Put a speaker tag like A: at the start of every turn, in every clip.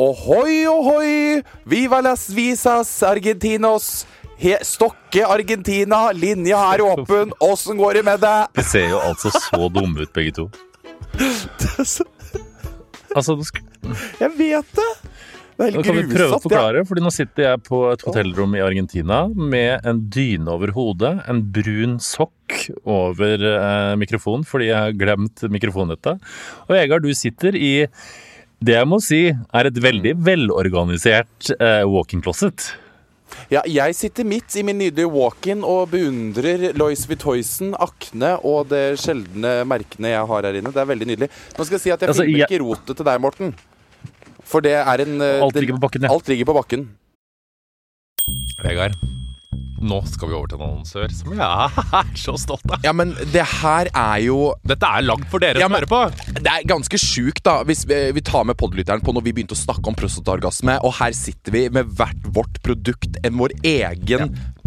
A: Ohoi, ohoi! Viva las visas argentinos! He Stokke Argentina, linja er åpen. Åssen går det med deg?
B: De ser jo altså så dumme ut, begge to. Altså, du skal...
A: Jeg vet det! Det er helt
B: kan vi prøve å
A: forklare? ja.
B: fordi nå sitter jeg på et hotellrom i Argentina med en dyne over hodet, en brun sokk over eh, mikrofonen fordi jeg har glemt mikrofonnettet. Og Egard, du sitter i det jeg må si er et veldig velorganisert uh, walk-in closet.
A: Ja, jeg sitter midt i min nydelige walk-in og beundrer Lois Vuittoisen, Akne og det sjeldne merkene jeg har her inne. Det er veldig nydelig. Nå skal jeg si at jeg
B: Altså,
A: filmer
B: jeg-
A: ikke rotet til deg, Morten. For det er en eh,
B: Alt ligger på bakken, ja.
A: Alt ligger på bakken.
C: Vegard, nå skal vi over til en annonsør som jeg er så stolt av.
A: Ja, men det her er jo
C: Dette er lagd for dere
A: Ja,
C: som hører på.
A: Det er ganske sjukt, da, hvis vi, vi tar med podlytteren på når vi begynte å snakke om prostataorgasme, og her sitter vi med hvert vårt produkt, en vår egen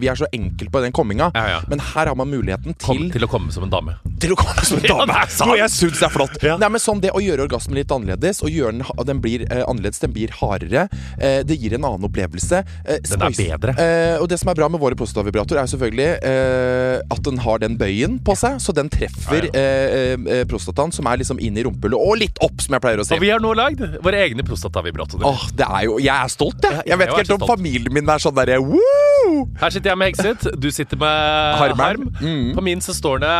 A: Vi er så enkle på den komminga.
C: Ja, ja.
A: Men her har man muligheten
C: kom
A: til
C: til å komme som en dame.
A: Til å komme som en dame.
C: Ja.
A: Noe jeg syns er flott.
C: Ja.
A: Nei, men sånn Det å gjøre orgasmen litt annerledes, og gjøre den, den blir eh, annerledes, den blir hardere, eh, det gir en annen opplevelse. Eh,
C: Den er bedre.
A: Eh, og det som er bra med våre prostatavibrator, er selvfølgelig eh, at den har den bøyen på seg, så den treffer
C: Ja,
A: eh, prostataen, som er liksom inn i rumpehullet, og litt opp, som jeg pleier å si.
C: Og vi har nå lagd våre egne prostatavibratorer.
A: Åh, det er jo Jeg er stolt, jeg. Jeg vet ikke helt om
C: stolt.
A: familien min er sånn derre!
C: Her sitter jeg med Hexit, du sitter med. Harm.
A: Mm.
C: På min så står det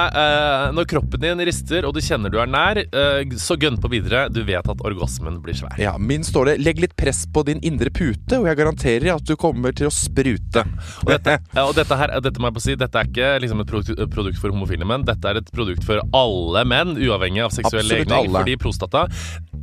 C: Når kroppen din rister og du kjenner du er nær, eh, så gønn på videre. Du vet at orgasmen blir svær.
A: Ja, min står det 'legg litt press på din indre pute', og jeg garanterer at du kommer til å sprute.
C: Og dette, ja, og dette, her, dette må jeg på si Dette er ikke liksom et produkt, for homofile menn. Dette er et produkt for alle menn, uavhengig av seksuell
A: Absolutt
C: legning.
A: alle.
C: Fordi prostata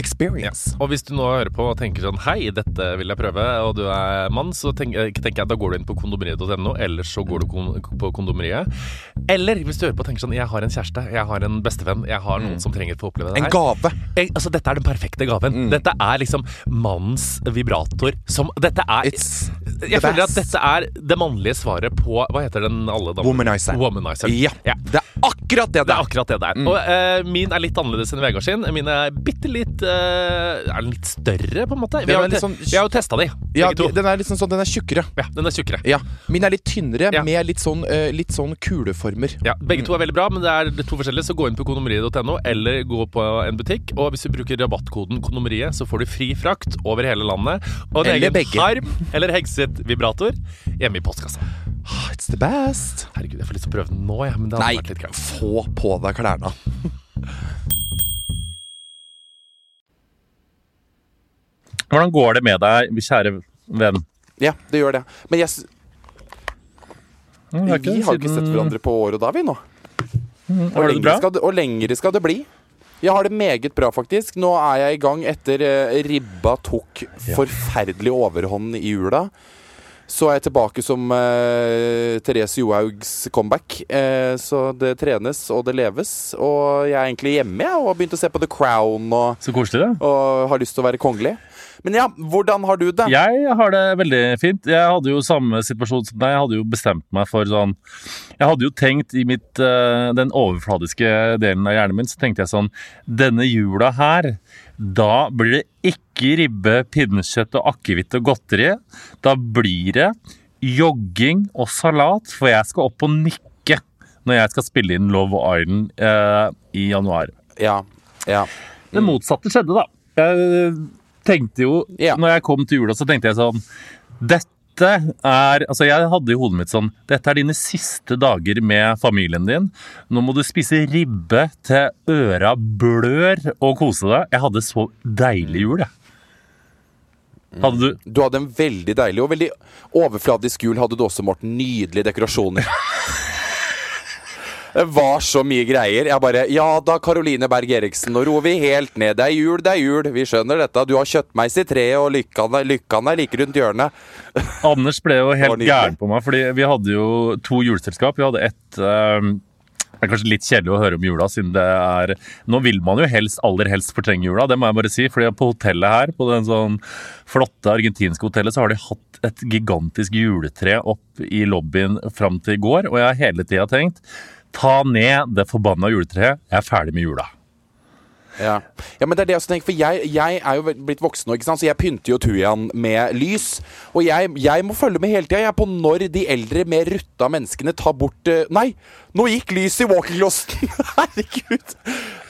A: experience.
C: Og hvis du nå hører på og tenker sånn Hei, dette vil jeg prøve, og du er mann, så tenker, tenker jeg da går du inn på kondomeriet.no, eller så går du kon på kondomeriet. Eller hvis du hører på og tenker sånn Jeg har en kjæreste, jeg har en bestevenn, jeg har noen som trenger å få oppleve det her.
A: En gave.
C: Jeg, altså, dette er den perfekte gaven.
A: Mm.
C: Dette er liksom mannens vibrator som Dette er
A: It's
C: Jeg føler at dette er det mannlige svaret på Hva heter den alle damene?
A: Womanizer.
C: Womanizer.
A: Ja,
C: Ja.
A: det akkurat det
C: Det er akkurat det det er.
A: Mm.
C: Og eh, min er litt annerledes enn Vegard sin. Min er bitte litt eh, Er den litt større, på en måte? Vi
A: Den
C: har,
A: er
C: jo
A: litt
C: te-
A: sånn-
C: vi har jo testa de,
A: Ja,
C: begge to.
A: den er litt sånn, sånn Den er tjukkere.
C: Ja, den er tjukkere.
A: Ja, Min er litt tynnere,
C: Ja.
A: med litt sånn, eh, litt sånn kuleformer.
C: Ja, Begge to er veldig bra, men det er to forskjellige. Så gå inn på kondomeriet.no eller gå på en butikk. Og hvis du bruker rabattkoden kondomeriet, så får du fri frakt over hele landet. Og en
A: Eller
C: egen
A: begge.
C: harm eller hekset vibrator hjemme i postkassa.
A: Ah, It's the best.
C: Herregud, jeg får lyst til å prøve den nå, ja, men det hadde
A: Nei,
C: vært litt greit.
A: få på deg klærne.
B: Hvordan går det med deg, kjære venn?
A: Ja, det gjør det. Men jeg, s- vi har ikke sett hverandre på år og da, vi nå.
B: Mm,
A: Og
B: Har du det
A: lengre,
B: bra?
A: skal det, og lengre skal det bli. Jeg har det meget bra, faktisk. Nå er jeg i gang etter eh, ribba tok forferdelig overhånd i jula. Så er jeg tilbake som eh, Therese Johaugs comeback. Eh, så det trenes og det leves. Og jeg er egentlig hjemme jeg, og har begynt å se på The Crown og,
B: Så koselig, da.
A: og har lyst til å være kongelig. Men ja, hvordan har du det?
B: Jeg har det veldig fint. Jeg hadde jo samme situasjon som deg. Jeg hadde jo bestemt meg for sånn Jeg hadde jo tenkt i mitt eh, den overfladiske delen av hjernen min, så tenkte jeg sånn Denne jula her, da blir det ikke ribbe, pinnekjøtt og akevitt og godteri. Da blir det jogging og salat, for jeg skal opp og nikke når jeg skal spille inn Love Island eh, i januar.
A: Ja, ja.
B: Det motsatte skjedde, da. Jeg tenkte jo
A: Ja.
B: Når jeg kom til jula, så tenkte jeg sånn Dette dette er Altså, jeg hadde i hodet mitt sånn Dette er dine siste dager med familien din. Nå må du spise ribbe til øra blør og kose deg. Jeg hadde så deilig jul, jeg. Hadde du
A: Du hadde en veldig deilig og veldig overfladisk jul hadde du også, Morten. Nydelige dekorasjoner. Det var så mye greier. Jeg bare Ja da, Karoline Berg Eriksen, nå roer vi helt ned. Det er jul, det er jul. Vi skjønner dette. Du har kjøttmeis i treet, og lykkan er, lykkan er like rundt hjørnet.
B: Anders ble jo helt gæren på meg, fordi vi hadde jo to juleselskap. Vi hadde ett um det er kanskje litt kjedelig å høre om jula, siden det er Nå vil man jo helst, aller helst fortrenge jula, det må jeg bare si. fordi på hotellet her, på den sånn flotte argentinske hotellet, så har de hatt et gigantisk juletre opp i lobbyen fram til i går. Og jeg har hele tida tenkt ta ned det forbanna juletreet, jeg er ferdig med jula.
A: Ja. ja, men det er det jeg også tenker, for jeg, jeg er jo blitt voksen nå, ikke sant? så jeg pynter jo tujaen med lys. Og jeg, jeg må følge med hele tida på når de eldre, mer rutta menneskene tar bort uh, Nei, nå gikk lyset i walking-closten! Herregud!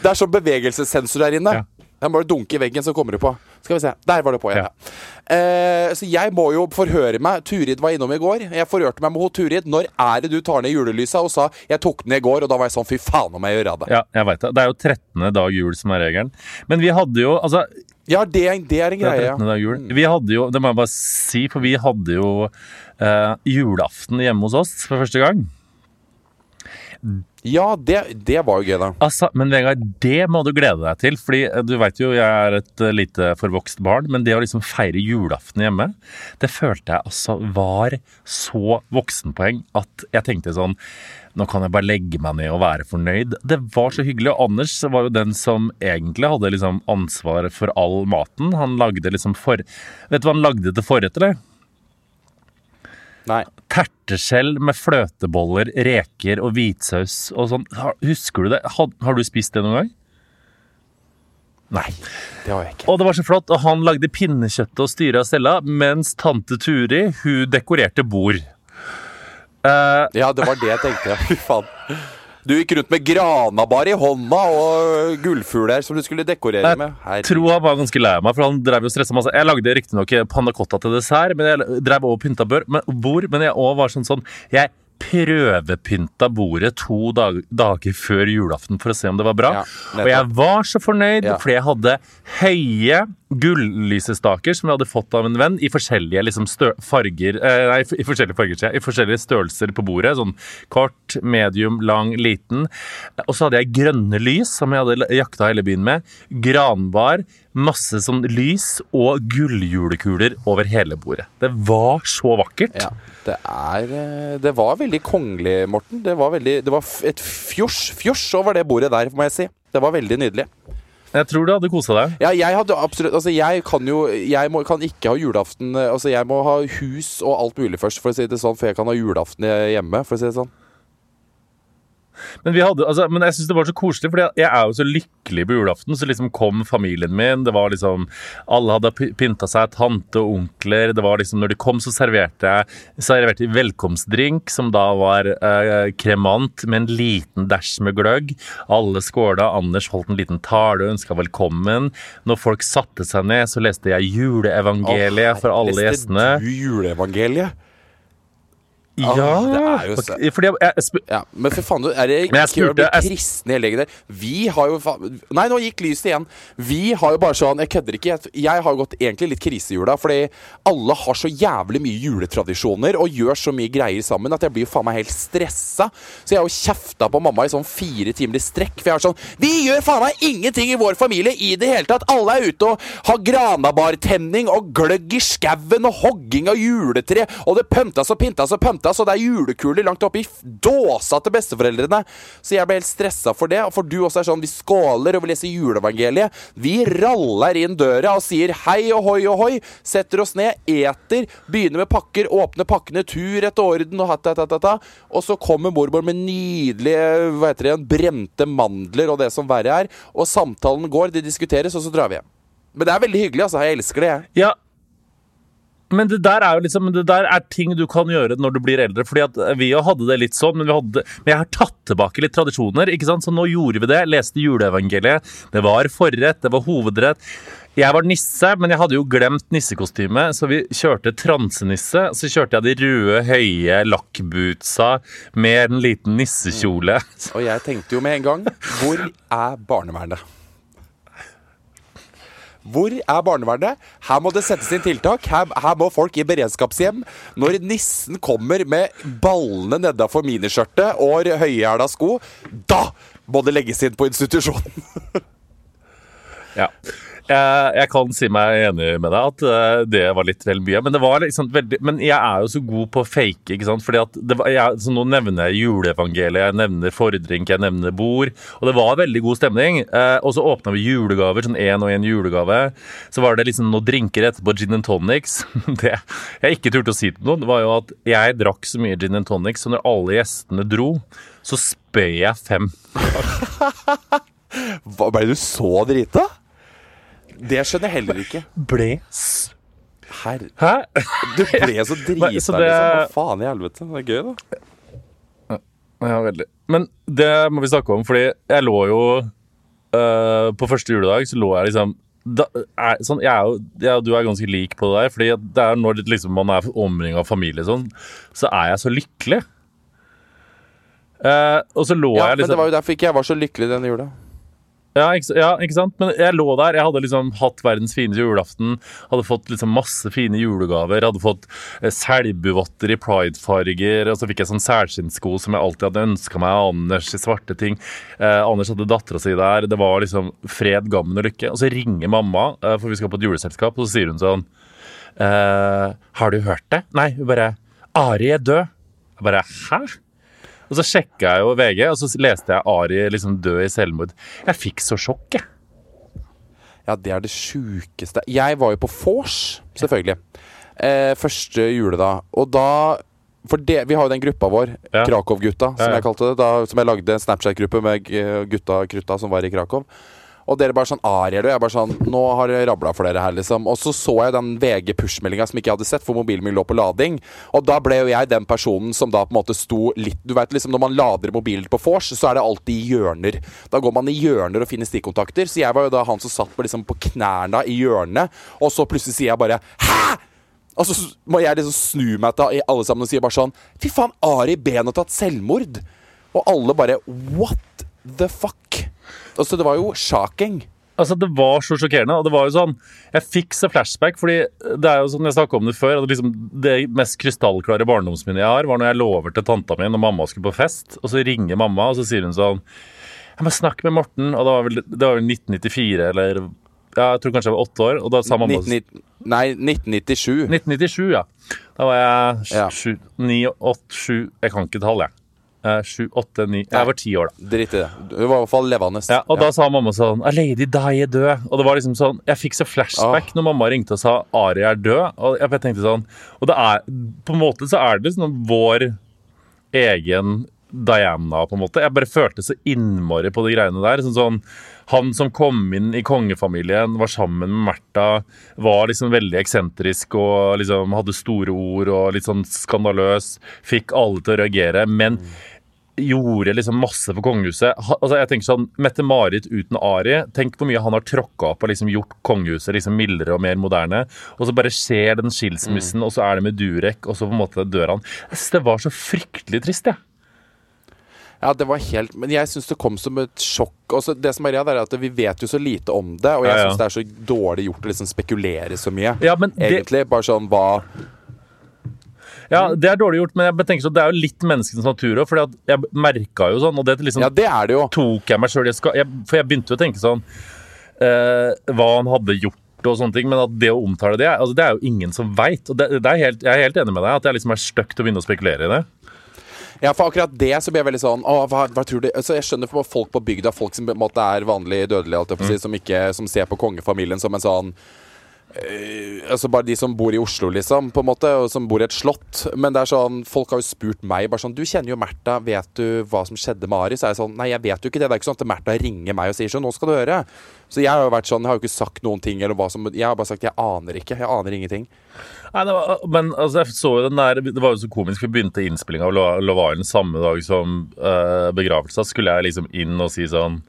A: Det er sånn bevegelsessensor der inne.
B: Ja.
A: Jeg må bare dunke i veggen, så kommer det på. Skal vi se. Der var det på, igjen. ja. Eh, så jeg må jo forhøre meg. Turid var innom i går. Jeg forhørte meg med henne. Turid, når er det du tar ned julelysa? Og sa jeg tok den i går, og da var jeg sånn fy faen om jeg gjør det.
B: Ja, jeg vet det. Det er jo 13. dag jul som er regelen. Men vi hadde jo altså
A: Ja, det, det er en greie.
B: Det er 13. dag jul. Vi hadde jo, det må jeg bare si, for vi hadde jo eh, julaften hjemme hos oss for første gang.
A: Ja, det, det var jo gøy, da.
B: Altså, men Vegard, det må du glede deg til. Fordi eh, du vet jo, jeg er et eh, lite forvokst barn, men det å liksom feire julaften hjemme, det følte jeg altså var så voksenpoeng at jeg tenkte sånn nå kan jeg bare legge meg ned og være fornøyd. Det var så hyggelig. Og Anders var jo den som egentlig hadde liksom ansvar for all maten. Han lagde liksom for... Vet du hva han lagde til forrett, eller?
A: Nei.
B: Terteskjell med fløteboller, reker og hvitsaus og sånn. Husker du det? Har, har du spist det noen gang? Nei.
A: Det har jeg ikke.
B: Og det var så flott. Og han lagde pinnekjøttet og styret av Stella, mens tante Turi hun dekorerte bord. Uh,
A: Ja, det var det jeg tenkte. Fy faen. Du gikk rundt med granabar i hånda og gullfugler som du skulle dekorere med.
B: jeg tror han var ganske lei meg, for han drev jo stressa masse. Jeg lagde riktignok panna cotta til dessert, men jeg drev og pynta bør, men, bord, men jeg òg var sånn sånn Jeg prøvepynta bordet to dag, dager før julaften for å se om det var bra.
A: Ja,
B: og jeg var så fornøyd,
A: Ja.
B: fordi jeg hadde høye gullysestaker som jeg hadde fått av en venn, i forskjellige liksom, farger eh, Nei, i forskjellige farger, sier jeg. I forskjellige størrelser på bordet. Sånn kort, medium, lang, liten. Og så hadde jeg grønne lys, som jeg hadde jakta hele byen med. Granbar, masse sånn lys og gulljulekuler over hele bordet. Det var så vakkert.
A: Ja, det er eh, Det var veldig kongelig, Morten. Det var, veldig, det var et fjors, fjors over det bordet der, må jeg si. Det var veldig nydelig.
B: Jeg tror du hadde kosa deg.
A: Ja, jeg hadde absolutt Altså, jeg kan jo Jeg må, kan ikke ha julaften eh, Altså, jeg må ha hus og alt mulig først, for å si det sånn, for jeg kan ha julaften hjemme, for å si det sånn.
B: Men, vi hadde, altså, men jeg synes det var så koselig, for jeg er jo så lykkelig på julaften. Så liksom kom familien min. det var liksom, Alle hadde py- pynta seg, tante og onkler. det var liksom, Når de kom, så serverte jeg serverte velkomstdrink, som da var eh, kremant med en liten dæsj med gløgg. Alle skåla. Anders holdt en liten tale og ønska velkommen. Når folk satte seg ned, så leste jeg juleevangeliet for alle gjestene.
A: Du juleevangeliet?
B: Ja,
A: det er jo så-
B: fordi jeg, jeg,
A: Ja, men for faen, du, er det ikke
B: spurte- jeg-
A: kristne hele der? Vi har jo faen Nei, nå gikk lyset igjen. Vi har jo bare sånn Jeg kødder ikke. Jeg, jeg har jo gått egentlig litt krisejula, fordi alle har så jævlig mye juletradisjoner og gjør så mye greier sammen at jeg blir jo faen meg helt stressa. Så jeg har jo kjefta på mamma i sånn fire timer i strekk. For jeg er sånn Vi gjør faen meg ingenting i vår familie i det hele tatt! Alle er ute og har granabartenning og gløgg i skauen og hogging av juletre, og det pyntas og pyntas og pøntas, så det er julekuler langt oppi dåsa til besteforeldrene. Så jeg ble helt stressa for det. Og for du også er sånn Vi skåler og vi leser juleevangeliet. Vi raller inn døra og sier hei ohoi ohoi, setter oss ned, eter, begynner med pakker, åpner pakkene tur etter orden og hatt. Og så kommer mormor med nydelige hva heter det, brente mandler og det som verre er. Og samtalen går, de diskuteres, og så drar vi hjem. Men det er veldig hyggelig, altså. Jeg elsker det, jeg.
B: Ja. Men det der er jo liksom Det der er ting du kan gjøre når du blir eldre. Fordi at vi jo hadde det litt sånn, men, hadde, men jeg har tatt tilbake litt tradisjoner. ikke sant? Så nå gjorde vi det. Leste juleevangeliet. Det var forrett, det var hovedrett. Jeg var nisse, men jeg hadde jo glemt nissekostyme, så vi kjørte transenisse. Så kjørte jeg de røde, høye lakkbootsa med en liten nissekjole.
A: Og jeg tenkte jo med en gang Hvor er barnevernet? Hvor er barnevernet? Her må det settes inn tiltak. Her, her må folk i beredskapshjem. Når nissen kommer med ballene nedafor miniskjørtet og høyhæla sko, da må det legges inn på institusjonen.
B: Ja. Jeg, jeg kan si meg enig med deg at eh, det var litt vel mye. Men, liksom veldig, men jeg er jo så god på å fake. ikke sant? Fordi at var, jeg, Nå nevner jeg juleevangeliet, jeg nevner fordrink, jeg nevner bord. Og det var veldig god stemning. Eh, og så åpna vi julegaver, sånn én og én julegave. Så var det liksom noen drinker etterpå, gin and tonics. Det jeg ikke turte å si til noen, var jo at jeg drakk så mye gin and tonics, så når alle gjestene dro, så spøy jeg fem.
A: Ble du så drita? Det skjønner jeg heller ikke.
B: Ble.
A: Herre,
B: Hæ?
A: du ble så drita,
B: Nei,
A: liksom. Hva faen i helvete? Det er gøy, da.
B: Ja, veldig. Men det må vi snakke om, fordi jeg lå jo uh, På første juledag så lå jeg liksom da, er, sånn, jeg er jo, jeg, og Du er ganske lik på det der. Fordi det er når det liksom, man er omringa av familie, sånn, så er jeg så lykkelig. Eh, og så lå
A: Ja,
B: jeg
A: men
B: liksom
A: det var jo derfor ikke jeg var så lykkelig denne jula.
B: Ja ikke, ja, ikke sant? Men jeg lå der. Jeg hadde liksom hatt verdens fineste julaften. Hadde fått liksom masse fine julegaver. Hadde fått eh, selbuvotter i pridefarger. Og så fikk jeg sånn selskinnssko som jeg alltid hadde ønska meg av Anders i svarte ting. Eh, Anders hadde dattera si der. Det var liksom fred, gammen og lykke. Og så ringer mamma, eh, for vi skal på et juleselskap, og så sier hun sånn eh, Har du hørt det? Nei, hun bare Ari er død. Jeg bare Hæ? Og så sjekka jeg jo VG, og så leste jeg Ari liksom død i selvmord. Jeg fikk så sjokk, jeg.
A: Ja, det er det sjukeste Jeg var jo på vors, selvfølgelig. Eh, første juledag. Og da For det, vi har jo den gruppa vår,
B: Ja.
A: Krakow-gutta, som
B: Ja, ja.
A: jeg kalte det. Da, som jeg lagde en Snapchat-gruppe med eh, gutta krutta som var i Krakow. Og dere bare sånn Ariel og jeg bare sånn Nå har det rabla for dere her, liksom. Og så så jeg den VG push-meldinga som ikke jeg hadde sett, for mobilen min lå på lading. Og da ble jo jeg den personen som da på en måte sto litt Du vet liksom når man lader mobilen på vors, så er det alltid i hjørner. Da går man i hjørner og finner stikkontakter. Så jeg var jo da han som satt på, liksom, på knærne i hjørnet, og så plutselig sier jeg bare Hæ?! Og så må jeg liksom snu meg til alle sammen og si bare sånn Fy faen, Ari Behn har tatt selvmord! Og alle bare What the fuck? Og så det var jo sjaking.
B: Altså, Det var så sjokkerende. og det var jo sånn, Jeg fikk så flashback, fordi det er jo sånn, jeg snakket om det før, at liksom, det mest krystallklare barndomsminnet jeg har, var når jeg lover til tanta mi når mamma skulle på fest. Og så ringer mamma, og så sier hun sånn Jeg må snakke med Morten. Og det var vel, det var vel 1994, eller ja, jeg tror kanskje jeg var åtte år. Og da sa mamma
A: 19, nei, 1997.
B: 1997, ja. Da var jeg sju, ni, åtte, sju Jeg kan ikke tall, jeg. Eh, Sju, åtte, ni Jeg var ti år, da.
A: Drit i det. Du var i hvert fall levende.
B: Ja, og da sa mamma sånn «A Lady die er død. Og det var liksom sånn Jeg fikk så flashback når mamma ringte og sa Ari er død. Og jeg tenkte sånn Og det er På en måte så er det liksom vår egen Diana, på en måte. Jeg bare følte så innmari på de greiene der. Sånn, sånn Han som kom inn i kongefamilien, var sammen med Märtha, var liksom veldig eksentrisk og liksom hadde store ord og litt sånn skandaløs. Fikk alle til å reagere. Men gjorde liksom masse for kongehuset. Altså jeg tenker sånn, Mette-Marit uten Ari, tenk hvor mye han har tråkka opp og liksom gjort kongehuset liksom mildere og mer moderne. Og så bare skjer den skilsmissen, og så er det med Durek, og så på en måte dør han. Det var så fryktelig trist, jeg.
A: Ja, det var helt Men jeg syns det kom som et sjokk. Også det som er greia, er at Vi vet jo så lite om det, og jeg
B: Ja, ja.
A: syns det er så dårlig gjort å liksom spekulere så mye.
B: Ja, men det,
A: Egentlig. Bare sånn hva
B: ja, det er dårlig gjort, men jeg tenker sånn, det er jo litt menneskens natur òg. Jeg merka jo sånn, og det liksom
A: Ja, det er det jo.
B: tok jeg meg sjøl For jeg begynte jo å tenke sånn eh, Hva han hadde gjort og sånne ting, men at det å omtale det altså Det er jo ingen som veit. Jeg er helt enig med deg at det liksom er stygt å begynne å spekulere i det.
A: Ja, for akkurat det så blir jeg veldig sånn Å, hva, hva tror du Så Jeg skjønner folk på bygda, folk som på en måte er vanlig dødelige, får
B: Mm.
A: si, som ikke Som ser på kongefamilien som en sånn Altså bare de som bor i Oslo, liksom, på en måte, og som bor i et slott. Men det er sånn, folk har jo spurt meg bare sånn Du kjenner jo Märtha, vet du hva som skjedde med Ari? Så er jeg sånn Nei, jeg vet jo ikke det. Det er ikke sånn at Märtha ringer meg og sier sånn Nå skal du høre. Så jeg har jo vært sånn Jeg har jo ikke sagt noen ting, eller hva som Jeg har bare sagt jeg aner ikke. Jeg aner ingenting.
B: Nei, det var, men altså, jeg så jo den der Det var jo så komisk. Vi begynte innspillinga av Lo- Love samme dag som uh, begravelsa. Skulle jeg liksom inn og si sånn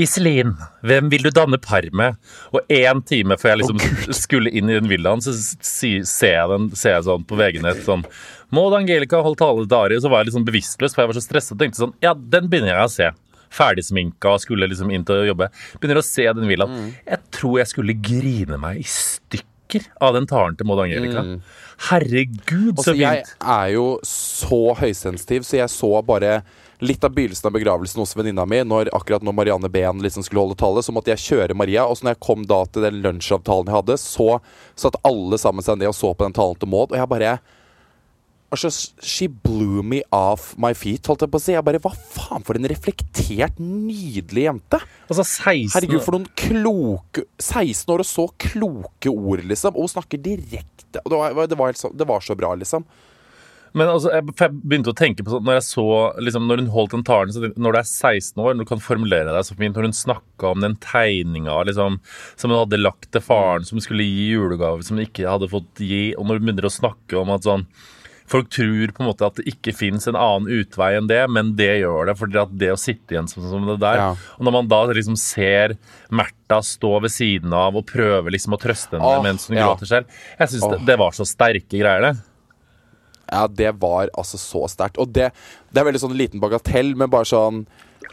B: Iselin, hvem vil du danne par med? Og én time før jeg liksom skulle inn i den villaen, så ser, jeg den, ser jeg sånn på VG-nett sånn Maud Angelica holdt tale til Ari, og så var jeg liksom bevisstløs, for jeg var så stresset og tenkte sånn Ja, den begynner jeg å se. Ferdigsminka og skulle liksom inn til å jobbe. Begynner å se den villaen. Jeg tror jeg skulle grine meg i stykker av den talen til Maud Angelica. Herregud, så
A: Altså, jeg er jo så høysensitiv, så jeg så bare litt av begynnelsen av begravelsen hos venninna mi. Når, akkurat når Marianne Behn liksom skulle holde tale, så måtte jeg kjøre Maria. Og så når jeg kom da til den lunsjavtalen jeg hadde, så satt alle sammen seg ned og så på den talen til Maud, og jeg bare Altså, She blew me off my feet, holdt jeg på å si. Jeg bare Hva faen for en reflektert, nydelig jente.
B: Altså 16
A: Herregud, for noen kloke 16 år og så kloke ord, liksom. Og hun snakker direkte. Og det var, det var, det var så bra, liksom.
B: Men altså, jeg, for jeg begynte å tenke på sånn Når jeg så liksom, Når hun holdt den talen så Når du er 16 år, når du kan formulere deg så fint Når hun snakka om den tegninga liksom, som hun hadde lagt til faren, som skulle gi julegave, som hun ikke hadde fått gi, og når hun begynner å snakke om at sånn Folk tror på en måte at det ikke fins en annen utvei enn det, men det gjør det. at det å sitte igjen som, som det der
A: Ja.
B: Og når man da liksom ser Märtha stå ved siden av og prøve liksom å trøste henne
A: Åh,
B: mens hun
A: ja.
B: gråter selv Jeg syns det, det var så sterke greier, det.
A: Ja, det var altså så sterkt. Og det, det er veldig sånn liten bagatell, men bare sånn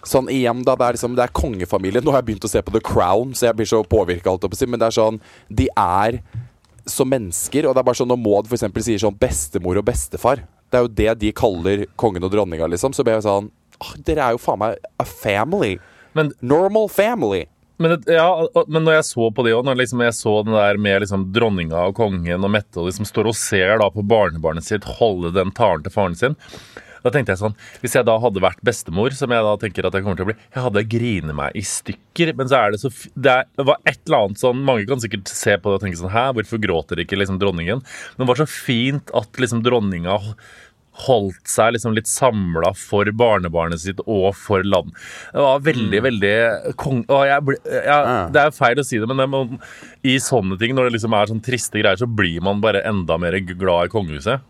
A: Sånn igjen, da. Det er liksom Det er kongefamilien. Nå har jeg begynt å se på The Crown, så jeg blir så påvirka. Men det er sånn De er som mennesker. Og det er bare sånn når Maud f.eks. sier sånn bestemor og bestefar. Det er jo det de kaller kongen og dronninga, liksom. Så blir jeg sånn «Åh, Dere er jo faen meg a family.
B: Men
A: Normal family.
B: Men, ja, men når jeg så på det òg, når liksom jeg så den der med liksom dronninga og kongen og Mette og liksom står og ser da på barnebarnet sitt holde den talen til faren sin da tenkte jeg sånn, Hvis jeg da hadde vært bestemor, som jeg da tenker at jeg kommer til å bli Jeg hadde grine meg i stykker. Men så er det så Det, er, det var et eller annet sånn Mange kan sikkert se på det og tenke sånn Hæ, hvorfor gråter ikke liksom dronningen? Men det var så fint at liksom dronninga holdt seg liksom litt samla for barnebarnet sitt og for land. Det var veldig, veldig kong... Jeg jeg, det er feil å si det, men det må, i sånne ting, når det liksom er sånn triste greier, så blir man bare enda mer glad i kongehuset.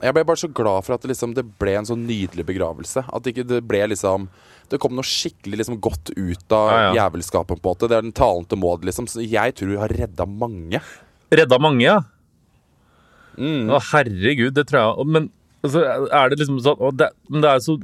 A: Jeg ble bare så glad for at det, liksom, det ble en så nydelig begravelse. At ikke det ble liksom Det kom noe skikkelig liksom, godt ut av
B: Ja, ja.
A: jævelskapen. på en måte Det er den talen til Maud, liksom. Så jeg tror har redda mange.
B: Redda mange, ja.
A: Mm.
B: Å, herregud, det tror jeg. Men altså, er det liksom sånn det, det så,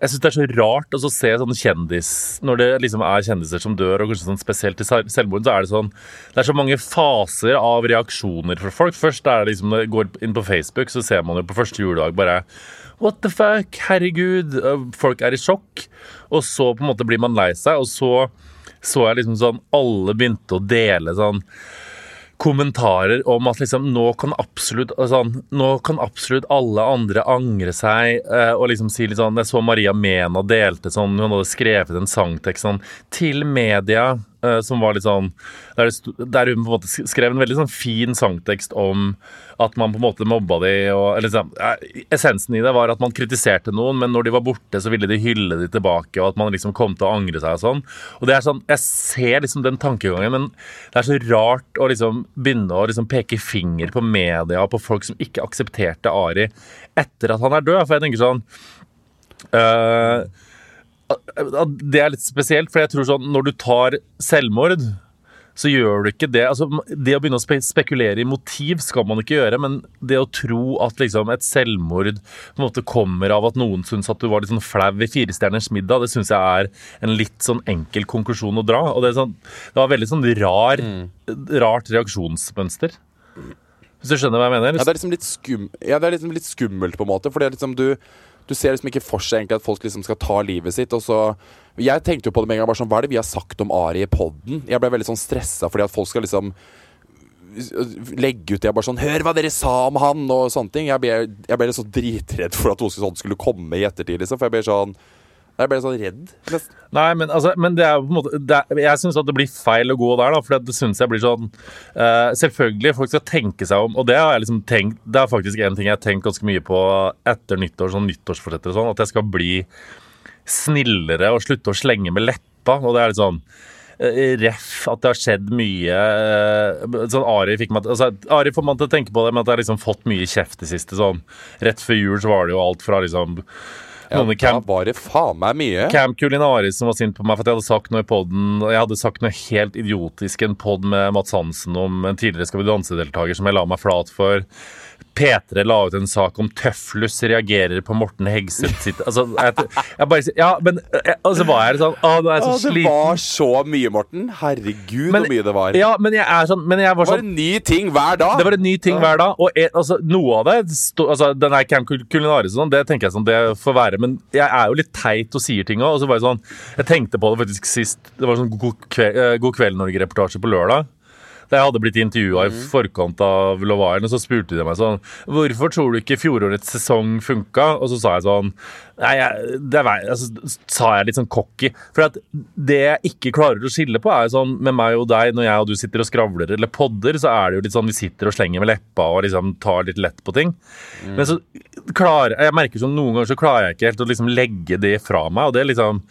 B: Jeg syns det er så rart å se sånn kjendis Når det liksom er kjendiser som dør, og kanskje sånn spesielt til sel- selvmord, så er det sånn Det er så mange faser av reaksjoner fra folk. Først er det liksom når jeg går inn på Facebook, så ser man jo på første juledag bare What the fuck? Herregud. Folk er i sjokk. Og så på en måte blir man lei seg, og så så jeg liksom sånn Alle begynte å dele sånn kommentarer om at liksom nå kan absolutt altså, Nå kan absolutt alle andre angre seg. eh, og liksom si litt sånn Jeg så Maria Mena delte sånn Hun hadde skrevet en sangtekst sånn til media som var litt sånn der, der hun på en måte skrev en veldig sånn fin sangtekst om at man på en måte mobba de og eller sånn, eh, Essensen i det var at man kritiserte noen, men når de var borte, så ville de hylle de tilbake, og at man liksom kom til å angre seg og sånn. Og det er sånn, Jeg ser liksom den tankegangen, men det er så rart å liksom begynne å liksom peke finger på media og på folk som ikke aksepterte Ari etter at han er død. For jeg tenker sånn øh, Det er litt spesielt, for jeg tror sånn når du tar selvmord så gjør du ikke det. Altså, det å begynne å spe spekulere i motiv skal man ikke gjøre, men det å tro at liksom, et selvmord på en måte kommer av at noen syns at du var litt sånn flau i Firestjerners middag, det syns jeg er en litt sånn enkel konklusjon å dra. Og det, sånn, det var veldig sånn rar, rart reaksjonsmønster. Hvis du skjønner hva jeg mener?
A: Ja, det er liksom litt, skum ja, det er liksom litt skummelt, på en måte. For det er liksom du du ser liksom ikke for seg egentlig at folk liksom skal ta livet sitt. Og så Jeg tenkte jo på det med en gang. bare sånn, Hva er det vi har sagt om Ari i poden? Jeg ble veldig sånn stressa fordi at folk skal liksom legge ut det bare sånn 'Hør hva dere sa om han!' og sånne ting. Jeg ble, jeg ble så dritredd for at noe sånt skulle komme i ettertid, liksom. For jeg ble sånn Da ble jeg sånn redd. nesten.
B: Nei, men, altså, men det er på en måte er, Jeg syns det blir feil å gå der, da. For det syns jeg blir sånn uh, Selvfølgelig, folk skal tenke seg om, og det har jeg liksom tenkt Det er faktisk en ting jeg har tenkt ganske mye på etter nyttår, sånn nyttårsforsetter og sånn, at jeg skal bli snillere og slutte å slenge med leppa. Og det er litt sånn eh, Ref at det har skjedd mye eh, sånn Ari fikk meg altså, Ari får man til å tenke på det, men at jeg har liksom fått mye kjeft det siste. sånn Rett før jul så var det jo alt fra liksom
A: Ja, da var det faen meg mye.
B: Camp Culinaris som var sint på meg for at jeg hadde sagt noe i podden Jeg hadde sagt noe helt idiotisk i en pod med Mats Hansen om en tidligere Skal vi danse-deltaker som jeg la meg flat for. P3 la ut en sak om Tøflus reagerer på Morten Hegseth sitt Altså, jeg, jeg bare Ja, men jeg, Og så var jeg sånn Å, nå er jeg så
A: Å, det var så mye, Morten. Herregud,
B: Men-
A: hvor mye det var.
B: Ja, men jeg er sånn Men jeg var
A: Det var
B: sånn
A: en ny ting hver dag.
B: det var en ny ting hver dag, og jeg, altså, noe av det sto, altså, Den her Camp Cul- Culinaris og sånn, det tenker jeg sånn, det får være. Men jeg er jo litt teit og sier ting òg. Og så var jeg sånn Jeg tenkte på det faktisk sist. Det var sånn God kveld, eh, God kveld Norge-reportasje på lørdag. Da jeg hadde blitt intervjua i forkant av Lovaren, så spurte de meg sånn Hvorfor tror du ikke fjorårets sesong funka? Og så sa jeg sånn Nei, jeg, det er, altså, sa jeg litt sånn cocky. For at det jeg ikke klarer å skille på, er jo sånn med meg og deg, når jeg og du sitter og skravler eller podder, så er det jo litt sånn vi sitter og slenger med leppa og liksom tar litt lett på ting. Men så klarer jeg merker sånn noen ganger så klarer jeg ikke helt å liksom legge det fra meg, og det liksom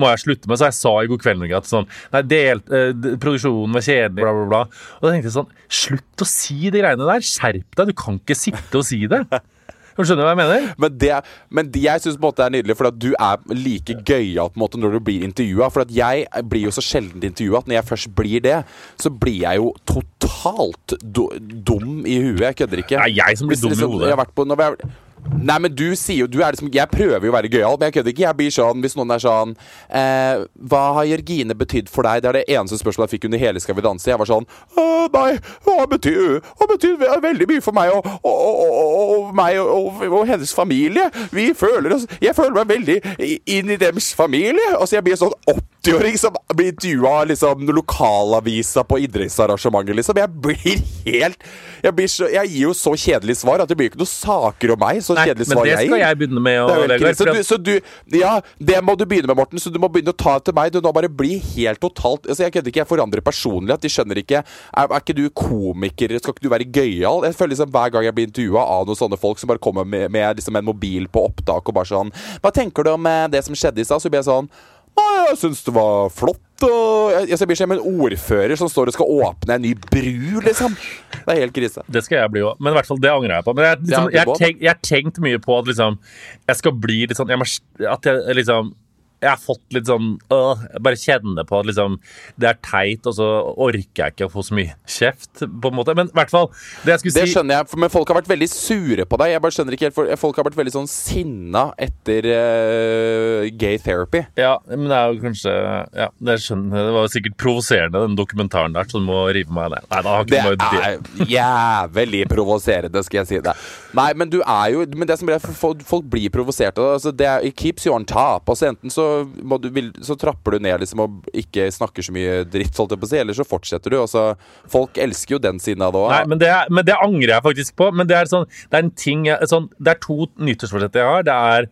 B: må jeg slutte med. Så jeg sa i God kveld at sånn Nei, delt, eh, produksjonen var kjedelig, bla, bla, bla. Og da tenkte jeg sånn Slutt å si de greiene der! Skjerp deg! Du kan ikke sitte og si det! Skjønner Du hva jeg mener?
A: Men, det, men det, jeg syns det er nydelig, for at du er like gøyal når du blir intervjua. For at jeg blir jo så sjelden intervjua at når jeg først blir det, så blir jeg jo totalt do, dum i huet. Jeg kødder ikke.
B: Det er jeg som blir dum i hodet.
A: Jeg har vært på, når er, Nei, men du sier jo du er liksom, Jeg prøver jo å være gøyal, men jeg kødder ikke. Jeg blir sånn hvis noen er sånn eh, Hva har Jørgine betydd for deg? Det er det eneste spørsmålet jeg fikk under hele Skal vi danse. Jeg var sånn «Øh, Nei, hva betyr Hva betyr veldig mye for meg og, og, og, og, meg og, hennes familie. Vi føler oss Jeg føler meg veldig inn i deres familie. Og så jeg blir sånn 80-åring som blir intervjua av liksom, lokalavisa på idrettsarrangementet, liksom. Jeg blir helt jeg, blir så, jeg gir jo så kjedelig svar at det blir ikke noen saker om meg. Så
B: Nei,
A: kjedelig
B: men
A: svar
B: det
A: jeg
B: skal
A: gir.
B: jeg begynne med.
A: Det er
B: å
A: helt Så du, så du Ja, det må du begynne med, Morten. Så du må begynne å ta det til meg. Du nå bare bli helt totalt Altså, Jeg kødder ikke. Jeg forandrer personlighet. De skjønner ikke er, er ikke du komiker? Skal ikke du være gøyal? Jeg føler liksom Hver gang jeg blir intervjua av noen sånne folk som bare kommer med, med liksom en mobil på opptak og bare sånn Hva tenker du om eh, det som skjedde i stad? Så blir jeg sånn jeg syns det var flott. Og jeg, jeg blir som en ordfører som står og skal åpne en ny bru, liksom. Det er helt krise.
B: Det skal jeg bli òg, men i hvert fall det angrer jeg på. Men jeg, liksom,
A: Ja, det
B: jeg,
A: går.
B: tenk, jeg har tenkt mye på at liksom Jeg skal bli litt sånn jeg må, At jeg liksom jeg har fått litt sånn øh, Jeg bare kjenner på at liksom det er teit, og så orker jeg ikke å få så mye kjeft, på en måte. Men i hvert fall Det jeg skulle
A: Det
B: si
A: skjønner jeg, men folk har vært veldig sure på deg. Jeg bare skjønner ikke helt, Folk har vært veldig sånn sinna etter eh, gay therapy.
B: Ja, men det er jo kanskje Ja, det skjønner jeg. Det var sikkert provoserende, den dokumentaren der, så du må rive meg av det. Nei, da har
A: Det
B: ikke noe
A: er jævlig provoserende, skal jeg si det. Nei, men du er jo Men det som blir folk, blir provosert av det. Altså, det er, it keeps you on top. Altså, enten så, du, vil, så trapper du ned liksom og ikke snakker så mye dritt, holdt jeg på å si, eller så fortsetter du. Altså, folk elsker jo den siden av det òg.
B: men det, men det angrer jeg faktisk på. Men det er, sånn, det er en ting jeg, sånn, Det er to nyttårsforsetter jeg har. Det er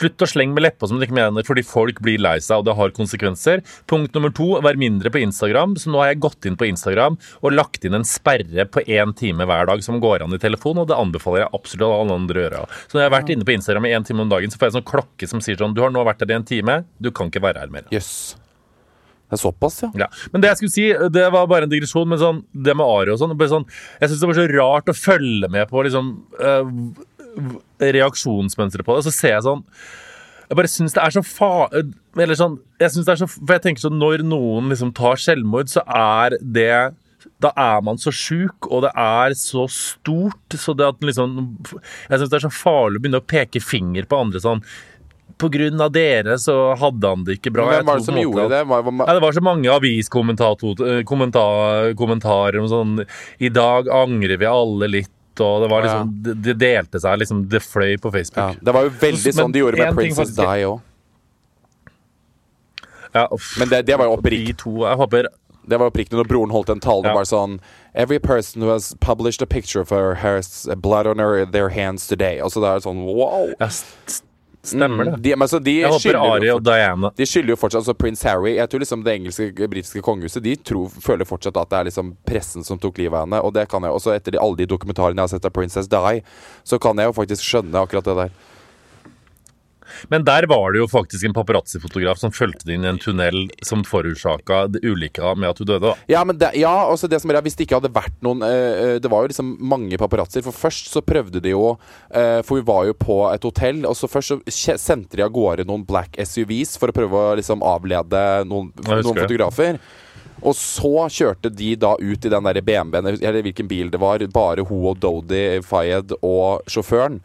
B: slutt å slenge med leppa som du ikke mener fordi folk blir lei seg, og det har konsekvenser. Punkt nummer to vær mindre på Instagram. Så nå har jeg gått inn på Instagram og lagt inn en sperre på én time hver dag som går an i telefon, og det anbefaler jeg absolutt alle andre å gjøre. Så når jeg har vært inne på Instagram i én time om dagen, så får jeg en sånn klokke som sier sånn Du har nå vært der i en time, du kan ikke være her mer.
A: Jøss. Det er såpass, ja.
B: Ja. Men det jeg skulle si, det var bare en digresjon, men sånn, det med Ari og sånn, sånn Jeg syns det var så rart å følge med på liksom eh, reaksjonsmønsteret på det. Så ser jeg sånn Jeg bare syns det er så fa... Eller sånn Jeg synes det er så For jeg tenker sånn Når noen liksom tar selvmord, så er det da er man så sjuk, og det er så stort. Så det at liksom Jeg syns det er så farlig å begynne å peke finger på andre sånn På grunn av dere så hadde han det ikke bra.
A: Men Hvem var det som gjorde det? Var, var,
B: ja, det var så mange aviskommentarer kommenta- om sånn I dag angrer vi alle litt, og det var liksom det delte seg liksom Det fløy på
A: ja,
B: Facebook.
A: det var jo veldig sånn de gjorde med Princess Di òg.
B: Ja.
A: Men det, det var jo oppriktig. Det var oppriktig når broren holdt en tale. Det
B: Ja.
A: var sånn Every person who has published a picture for her blood on her, their hands today. Altså det er sånn wow.
B: Stemmer det.
A: De, altså, de
B: Jeg håper Ari og Diana
A: De skylder jo fortsatt altså Prins Harry Jeg tror liksom det engelske britiske kongehuset De tror, føler fortsatt at det er liksom pressen som tok livet av henne. Og det kan jeg også etter de, alle de dokumentarene jeg har sett av Princess Di, så kan jeg jo faktisk skjønne akkurat det der.
B: Men der var det jo faktisk en paparazzi-fotograf som fulgte inn i en tunnel som forårsaka ulykka med at hun døde. da.
A: Ja, men det, ja, altså det som er, hvis det ikke hadde vært noen øh, Det var jo liksom mange paparazzoer. For først så prøvde de jo øh, For vi var jo på et hotell, og så først så sendte de av gårde noen black SUVs for å prøve å liksom avlede noen, noen fotografer. Og så kjørte de da ut i den der BMW-en, eller hvilken bil det var. Bare hun og Dodi, Fayed og sjåføren.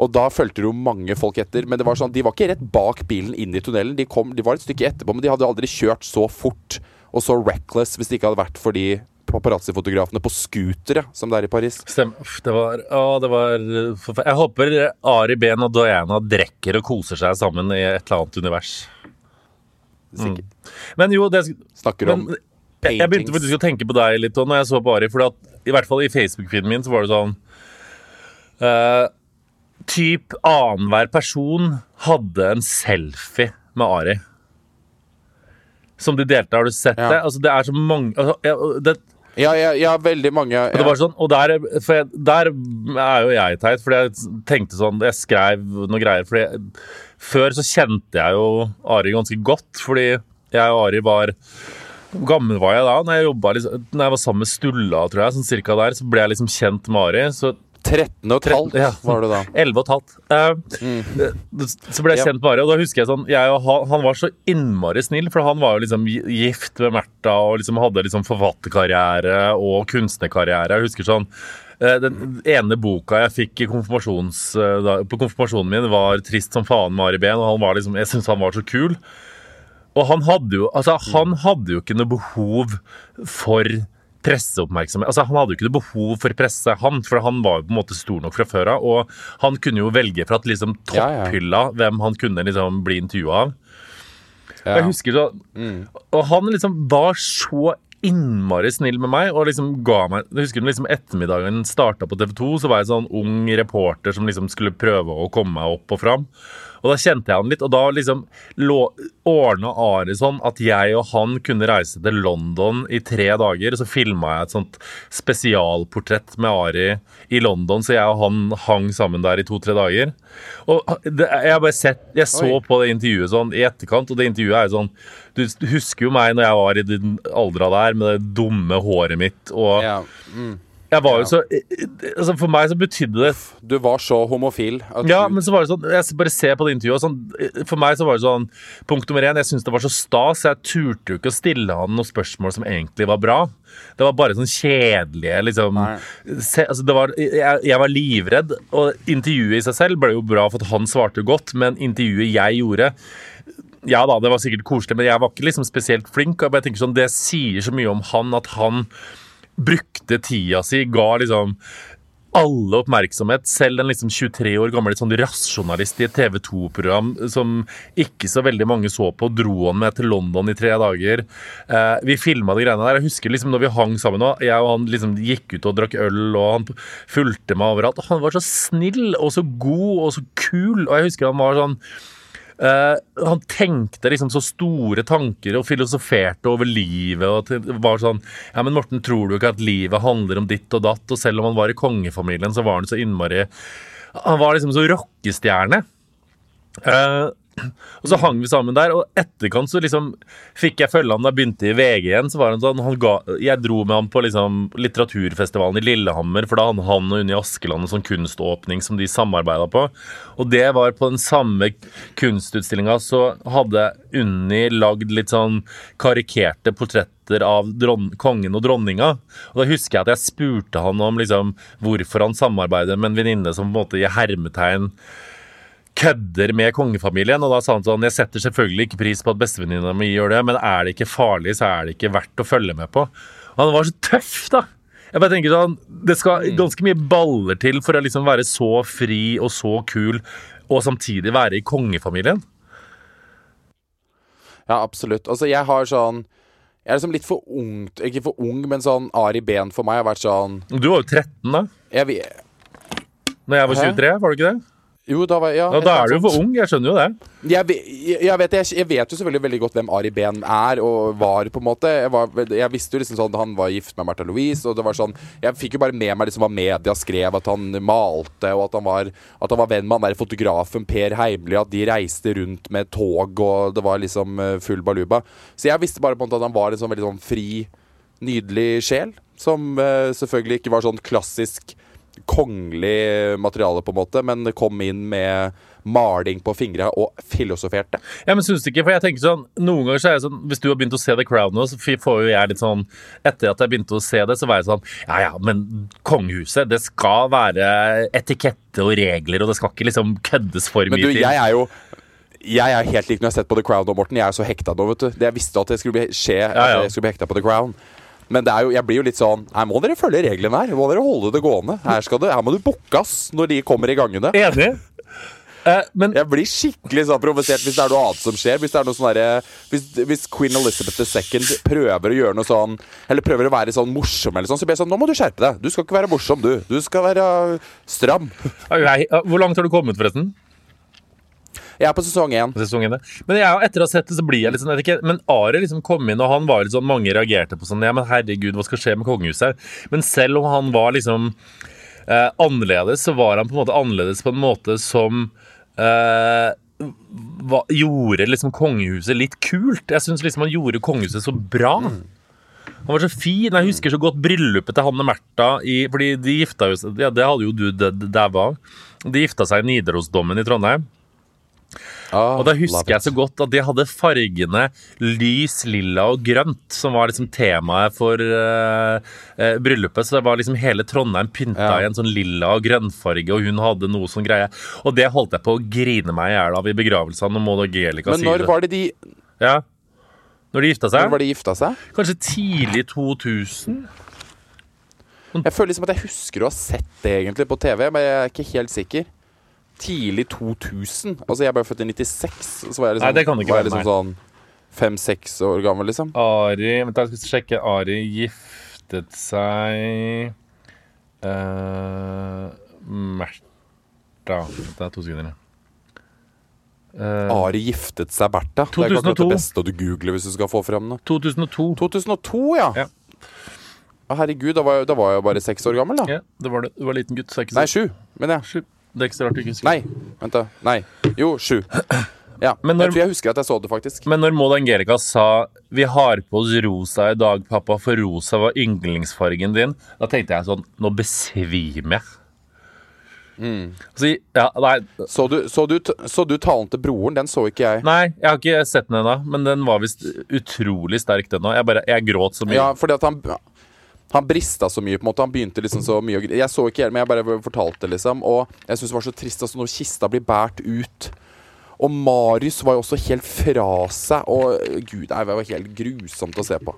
A: Og da fulgte det jo mange folk etter. Men det var sånn, de var ikke rett bak bilen inn i tunnelen. De, kom, de var et stykke etterpå, men de hadde aldri kjørt så fort og så reckless hvis det ikke hadde vært for de paparazzi-fotografene på scootere som det er i Paris.
B: Stem. Det var, å, det var Jeg håper Ari Behn og Diana drikker og koser seg sammen i et eller annet univers.
A: Sikkert.
B: Men jo, det
A: Snakker om
B: paintings. jeg, begynte faktisk å tenke på deg litt og når jeg så på Ari. For i hvert fall i Facebook-feeden min så var det sånn eh, Typ annenhver person hadde en selfie med Ari. Som de delte. Har du sett
A: Ja.
B: det? Altså, det er så mange altså, det,
A: Ja, ja, ja, veldig mange
B: og det var sånn, og der, for jeg, der er jo jeg teit, fordi jeg tenkte sånn Jeg skrev noe greier. Fordi jeg, før så kjente jeg jo Ari ganske godt, fordi jeg og Ari var Hvor gammel var jeg da? Når jeg, jobbet, liksom, når jeg var sammen med Stulla, tror jeg, sånn cirka der, så ble jeg liksom kjent med Ari. Så
A: 13 og et halvt
B: Ja.
A: var det da.
B: 11 og et halvt. Eh, Så ble jeg kjent med Ari, og da husker jeg sånn jeg han, han var så innmari snill, for han var jo liksom gift med Märtha og liksom hadde liksom forfatterkarriere og kunstnerkarriere. Jeg husker sånn eh, den ene boka jeg fikk eh, på konfirmasjonen min, var 'Trist som faen' med Ari Behn, og han var liksom, jeg syntes han var så kul. Og han hadde jo altså, han hadde jo ikke noe behov for presseoppmerksomhet. Altså, han hadde jo ikke noe behov for presse, han, for han var jo på en måte stor nok fra før av. Og han kunne jo velge fra at liksom
A: Ja, ja.
B: topphylla hvem han kunne liksom bli intervjua av.
A: Ja.
B: Jeg husker så Og han liksom var så innmari snill med meg og liksom ga meg Jeg husker liksom ettermiddagen starta på TV 2, så var jeg sånn ung reporter som liksom skulle prøve å komme meg opp og fram. Og da kjente jeg han litt, og da liksom ordna Ari sånn at jeg og han kunne reise til London i tre dager. Så filma jeg et sånt spesialportrett med Ari i London, så jeg og han hang sammen der i to-tre dager. Og det, jeg har bare sett Jeg så
A: Oi.
B: på det intervjuet sånn i etterkant, og det intervjuet er jo sånn Du husker jo meg når jeg var i den aldra der med det dumme håret mitt, og
A: Ja. Mm.
B: Jeg var jo så altså For meg så betydde det
A: Du var så homofil at
B: ja, men så var det sånn Jeg bare ser på det intervjuet sånn, For meg så var det sånn Punkt nummer én, jeg syntes det var så stas Jeg turte jo ikke å stille han noen spørsmål som egentlig var bra Det var bare sånn kjedelige liksom se, altså det var, jeg, jeg var livredd Og intervjuet i seg selv ble jo bra For at han svarte godt Men intervjuet jeg gjorde ja da, det var sikkert koselig, men jeg var ikke liksom spesielt flink. Og jeg tenker sånn, Det sier så mye om han at han brukte tida si, ga liksom alle oppmerksomhet. Selv den liksom 23 år gamle sånn rasjonalist i et TV 2-program som ikke så veldig mange så på, dro han med til London i tre dager. Eh, vi filma de greiene der. Jeg husker liksom når vi hang sammen, og jeg og han liksom gikk ut og drakk øl, og han fulgte meg overalt. Han var så snill og så god og så kul, og jeg husker han var sånn Eh, han tenkte liksom så store tanker og filosoferte over livet. og var sånn Ja, men Morten, tror du ikke at livet handler om ditt og datt? Og selv om han var i kongefamilien, så var han så innmari Han var liksom så rockestjerne. Eh, og så hang vi sammen der, og etterkant så liksom fikk jeg følge han da jeg begynte i VG igjen. så var han sånn, han ga, Jeg dro med han på liksom litteraturfestivalen i Lillehammer, for da hadde han og Unni Askeland en sånn kunståpning som de samarbeida på. Og det var på den samme kunstutstillinga så hadde Unni lagd litt sånn karikerte portretter av dron kongen og dronninga. Og da husker jeg at jeg spurte han om liksom hvorfor han samarbeider med en venninne som på en måte i hermetegn kødder med kongefamilien. Og da sa han sånn Jeg setter selvfølgelig ikke pris på at bestevenninna mi gjør det, men er det ikke farlig, så er det ikke verdt å følge med på. Og han var så tøff, da! Jeg bare tenker sånn Det skal ganske mye baller til for å liksom være så fri og så kul, og samtidig være i kongefamilien.
A: Ja, absolutt. Altså, jeg har sånn Jeg er liksom litt for ung Ikke for ung, men sånn Ari Behn for meg har vært sånn
B: Du var jo 13 da
A: Jeg vet
B: Når jeg var
A: Hæ?
B: 23, var du ikke det?
A: Jo, da var ja, ja,
B: da er du jo for ung, jeg skjønner jo det.
A: Jeg, jeg, vet, jeg, jeg vet jo selvfølgelig veldig godt hvem Ari Behn er og var, på en måte. Jeg, var, jeg visste jo liksom sånn Han var gift med Märtha Louise, og det var sånn Jeg fikk jo bare med meg liksom hva media skrev, at han malte, og at han var, at han var venn med han der fotografen Per Heimly, at de reiste rundt med tog, og det var liksom eh, full baluba. Så jeg visste bare på en måte at han var en sånn veldig sånn fri, nydelig sjel. Som uh, selvfølgelig ikke var sånn klassisk kongelig materiale, på en måte, men kom inn med maling på fingra og filosoferte.
B: Ja, men synes du ikke, for jeg tenker sånn Noen ganger så er jeg sånn Hvis du har begynt å se The Crown nå, så får jo jeg litt sånn Etter at jeg begynte å se det, så var jeg sånn Ja ja, men kongehuset, det skal være etikette og regler, og det skal ikke liksom køddes for
A: Men
B: mye
A: du,
B: til.
A: jeg er jo jeg er helt lik når jeg har sett på The Crown nå, Morten. Jeg er så hekta nå, vet du. Jeg visste at det skulle bli skje,
B: Ja, ja.
A: at jeg skulle bli hekta på The Crown. Men det er jo, jeg blir jo litt sånn Her må dere følge reglene her. Må dere holde det gående. Her, skal det, her må du bookas når de kommer i gangene.
B: Enig? Eh, men
A: Jeg blir skikkelig sånn provosert hvis det er noe annet som skjer. Hvis det er noe sånn der, hvis, hvis Queen Elizabeth II prøver å gjøre noe sånn Eller prøver å være sånn morsom, eller sånn, så blir jeg sånn Nå må du skjerpe deg. Du skal ikke være morsom, du. Du skal være stram.
B: jeg, Hvor langt har du kommet, forresten?
A: Jeg er på sesong én.
B: Men jeg, etter å ha sett det, så blir jeg litt sånn ikke, Men Ari liksom kom inn, og han var litt sånn Mange reagerte på sånn Ja, men herregud, hva skal skje med kongehuset her? Men selv om han var liksom eh, annerledes, så var han på en måte annerledes på en måte som eh, hva, gjorde liksom kongehuset litt kult. Jeg syns liksom han gjorde kongehuset så bra. Han var så fin. Jeg husker så godt bryllupet til Hanne Märtha i Fordi de gifta jo Ja, det hadde jo du daua. De gifta seg i Nidarosdommen i Trondheim.
A: Ah,
B: Og da husker jeg så godt at de hadde fargene lys, lilla og grønt, som var liksom temaet for uh, uh, bryllupet. Så det var liksom hele Trondheim pynta
A: Ja.
B: i en sånn lilla og grønnfarge, og hun hadde noe sånn greie. Og det holdt jeg på å grine meg i hjel av i begravelsen når Maud Angelica
A: Men når var det de
B: Ja. Når de gifta seg?
A: Når var de gifta seg?
B: Kanskje tidlig 2000?
A: Jeg føler liksom at jeg husker å ha sett det egentlig på TV, men jeg er ikke helt sikker. Tidlig 2000. Altså, jeg ble født i 96, så var jeg liksom,
B: Nei, det kan det ikke
A: var jeg
B: være,
A: liksom sånn fem-seks år gammel, liksom.
B: Ari Vent, jeg skal sjekke. Ari giftet seg uh, Märtha Det er to sekunder, ja. Uh,
A: Ari giftet seg Bertha. 2002. Det er ikke det beste du googler hvis du skal få frem noe.
B: 2002.
A: 2002, ja.
B: Ja.
A: Herregud, da var, jeg, da var jeg bare seks år gammel, da.
B: Ja, det var det. Du var liten gutt. Er ikke
A: Nei, sju. Men ja.
B: Sju. Det er ikke så rart du ikke husker.
A: Nei, vent, da. Nei. Jo, sju. Ja.
B: Men når-
A: Jeg tror jeg husker at jeg så det, faktisk.
B: Men når Maud Angelica sa 'Vi har på oss rosa i dag, pappa, for rosa var yndlingsfargen din', da tenkte jeg sånn Nå besvimer jeg.
A: Mm.
B: Så, ja,
A: Så du, så, du, så du talen til broren? Den så ikke jeg.
B: nei, jeg har ikke sett den ennå, men den var visst utrolig sterk, den òg. Jeg, bare- jeg gråt så mye.
A: Ja, fordi at han han brista så mye. på en måte Han begynte liksom så mye å grine. Jeg så ikke helt, men jeg bare fortalte, liksom. Og jeg syns det var så trist altså, når kista blir båret ut. Og Marius var jo også helt fra seg. Og gud, det var helt grusomt å se på.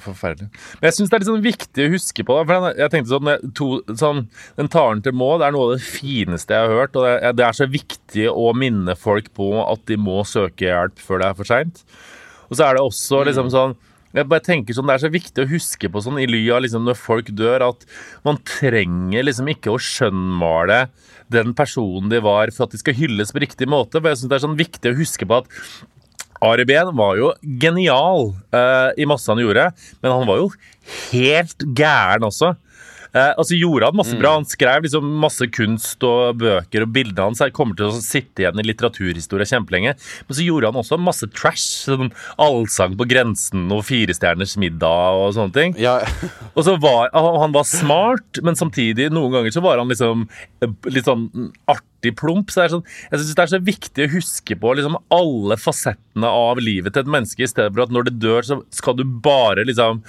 B: Forferdelig. Men jeg syns det er litt sånn viktig å huske på. For jeg- tenkte sånn, jeg- to, sånn Den talen til Maud er noe av det fineste jeg har hørt. Og det, det er så viktig å minne folk på at de må søke hjelp før det er for seint. Og så er det også liksom sånn jeg bare tenker sånn, Det er så viktig å huske på sånn i ly av liksom når folk dør, at man trenger liksom ikke å skjønnmale den personen de var for at de skal hylles på riktig måte. For jeg synes det er sånn viktig å huske på at Ari Behn var jo genial uh, i masse han gjorde, men han var jo helt gæren også. Eh, altså gjorde Han masse bra, han skrev liksom masse kunst og bøker, og bildene hans kommer til å sitte igjen i litteraturhistoria kjempelenge. Men så gjorde han også masse trash. Sånn Allsang på grensen og Firestjerners middag og sånne ting.
A: Ja,
B: Og så var han han var smart, men samtidig noen ganger så var han liksom eh, litt sånn artig plump. Så det er sånn, jeg syns det er så viktig å huske på liksom alle fasettene av livet til et menneske, i stedet for at når det dør, så skal du bare liksom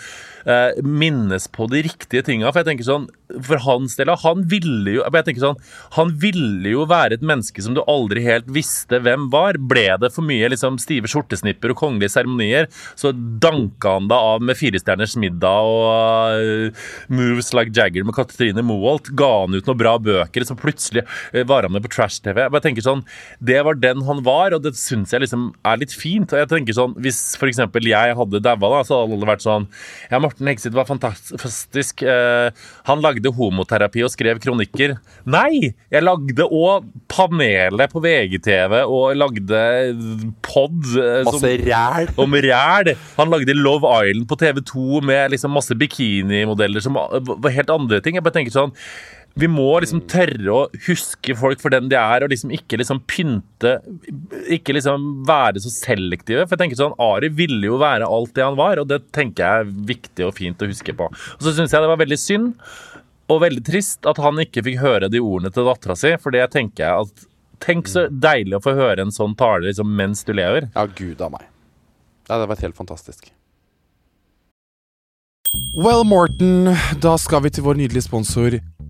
B: eh, minnes på de riktige tinga. For jeg tenker sånn, for hans del, han ville jo jeg tenker sånn, han ville jo være et menneske som du aldri helt visste hvem var. Ble det for mye liksom stive skjortesnipper og kongelige seremonier, så danka han deg av med Firestjerners middag og uh, Moves Like Jagger med Katrine Moholt. Ga han ut noen bra bøker, så plutselig eh, var han med på trash-TV. Jeg bare tenker sånn, Det var den han var, og det syns jeg liksom er litt fint. Og jeg tenker sånn, Hvis f.eks. jeg hadde daua, da, så hadde alle vært sånn Ja, Morten Hegseth var fantastisk. Eh, han lagde homoterapi og skrev kronikker. Nei! Jeg lagde òg panelet på VGTV og lagde pod eh, som-
A: Masse ræl.
B: om ræl. Han lagde Love Island på TV2 med liksom masse bikinimodeller som var helt andre ting. Jeg bare tenker sånn vi må liksom tørre å huske folk for den de er, og liksom ikke liksom pynte Ikke liksom være så selektive. For jeg tenker sånn, Ari ville jo være alt det han var, og det tenker jeg er viktig og fint å huske på. Og så syns jeg det var veldig synd og veldig trist at han ikke fikk høre de ordene til dattera si, for det tenker jeg at Tenk så deilig å få høre en sånn tale liksom, mens du lever.
A: Ja, gud a meg. Ja, det hadde vært helt fantastisk. Well, Morten, da skal vi til vår nydelige sponsor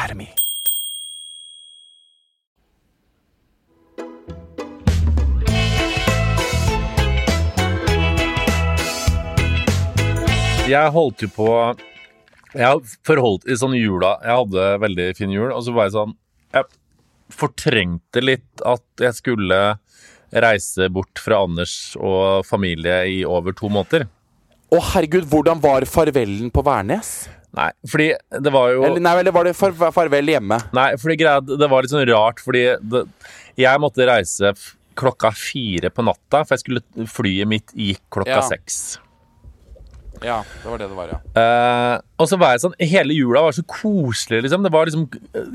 A: Academy.
B: Jeg holdt jo på Jeg forholdt i sånn jula Jeg hadde veldig fin jul, og så var jeg sånn Jeg fortrengte litt at jeg skulle reise bort fra Anders og familie i over to måneder.
A: Å herregud, hvordan var farvelen på Værnes?
B: Nei, fordi det var jo
A: Eller, nei, eller var det far farvel hjemme?
B: Nei, fordi greia, det var litt sånn rart, fordi det, jeg måtte reise klokka fire på natta, for jeg skulle, flyet mitt gikk klokka
A: Ja.
B: seks.
A: Ja, det var det det var, ja.
B: Uh, og så var jeg sånn Hele jula var så koselig, liksom. Det var liksom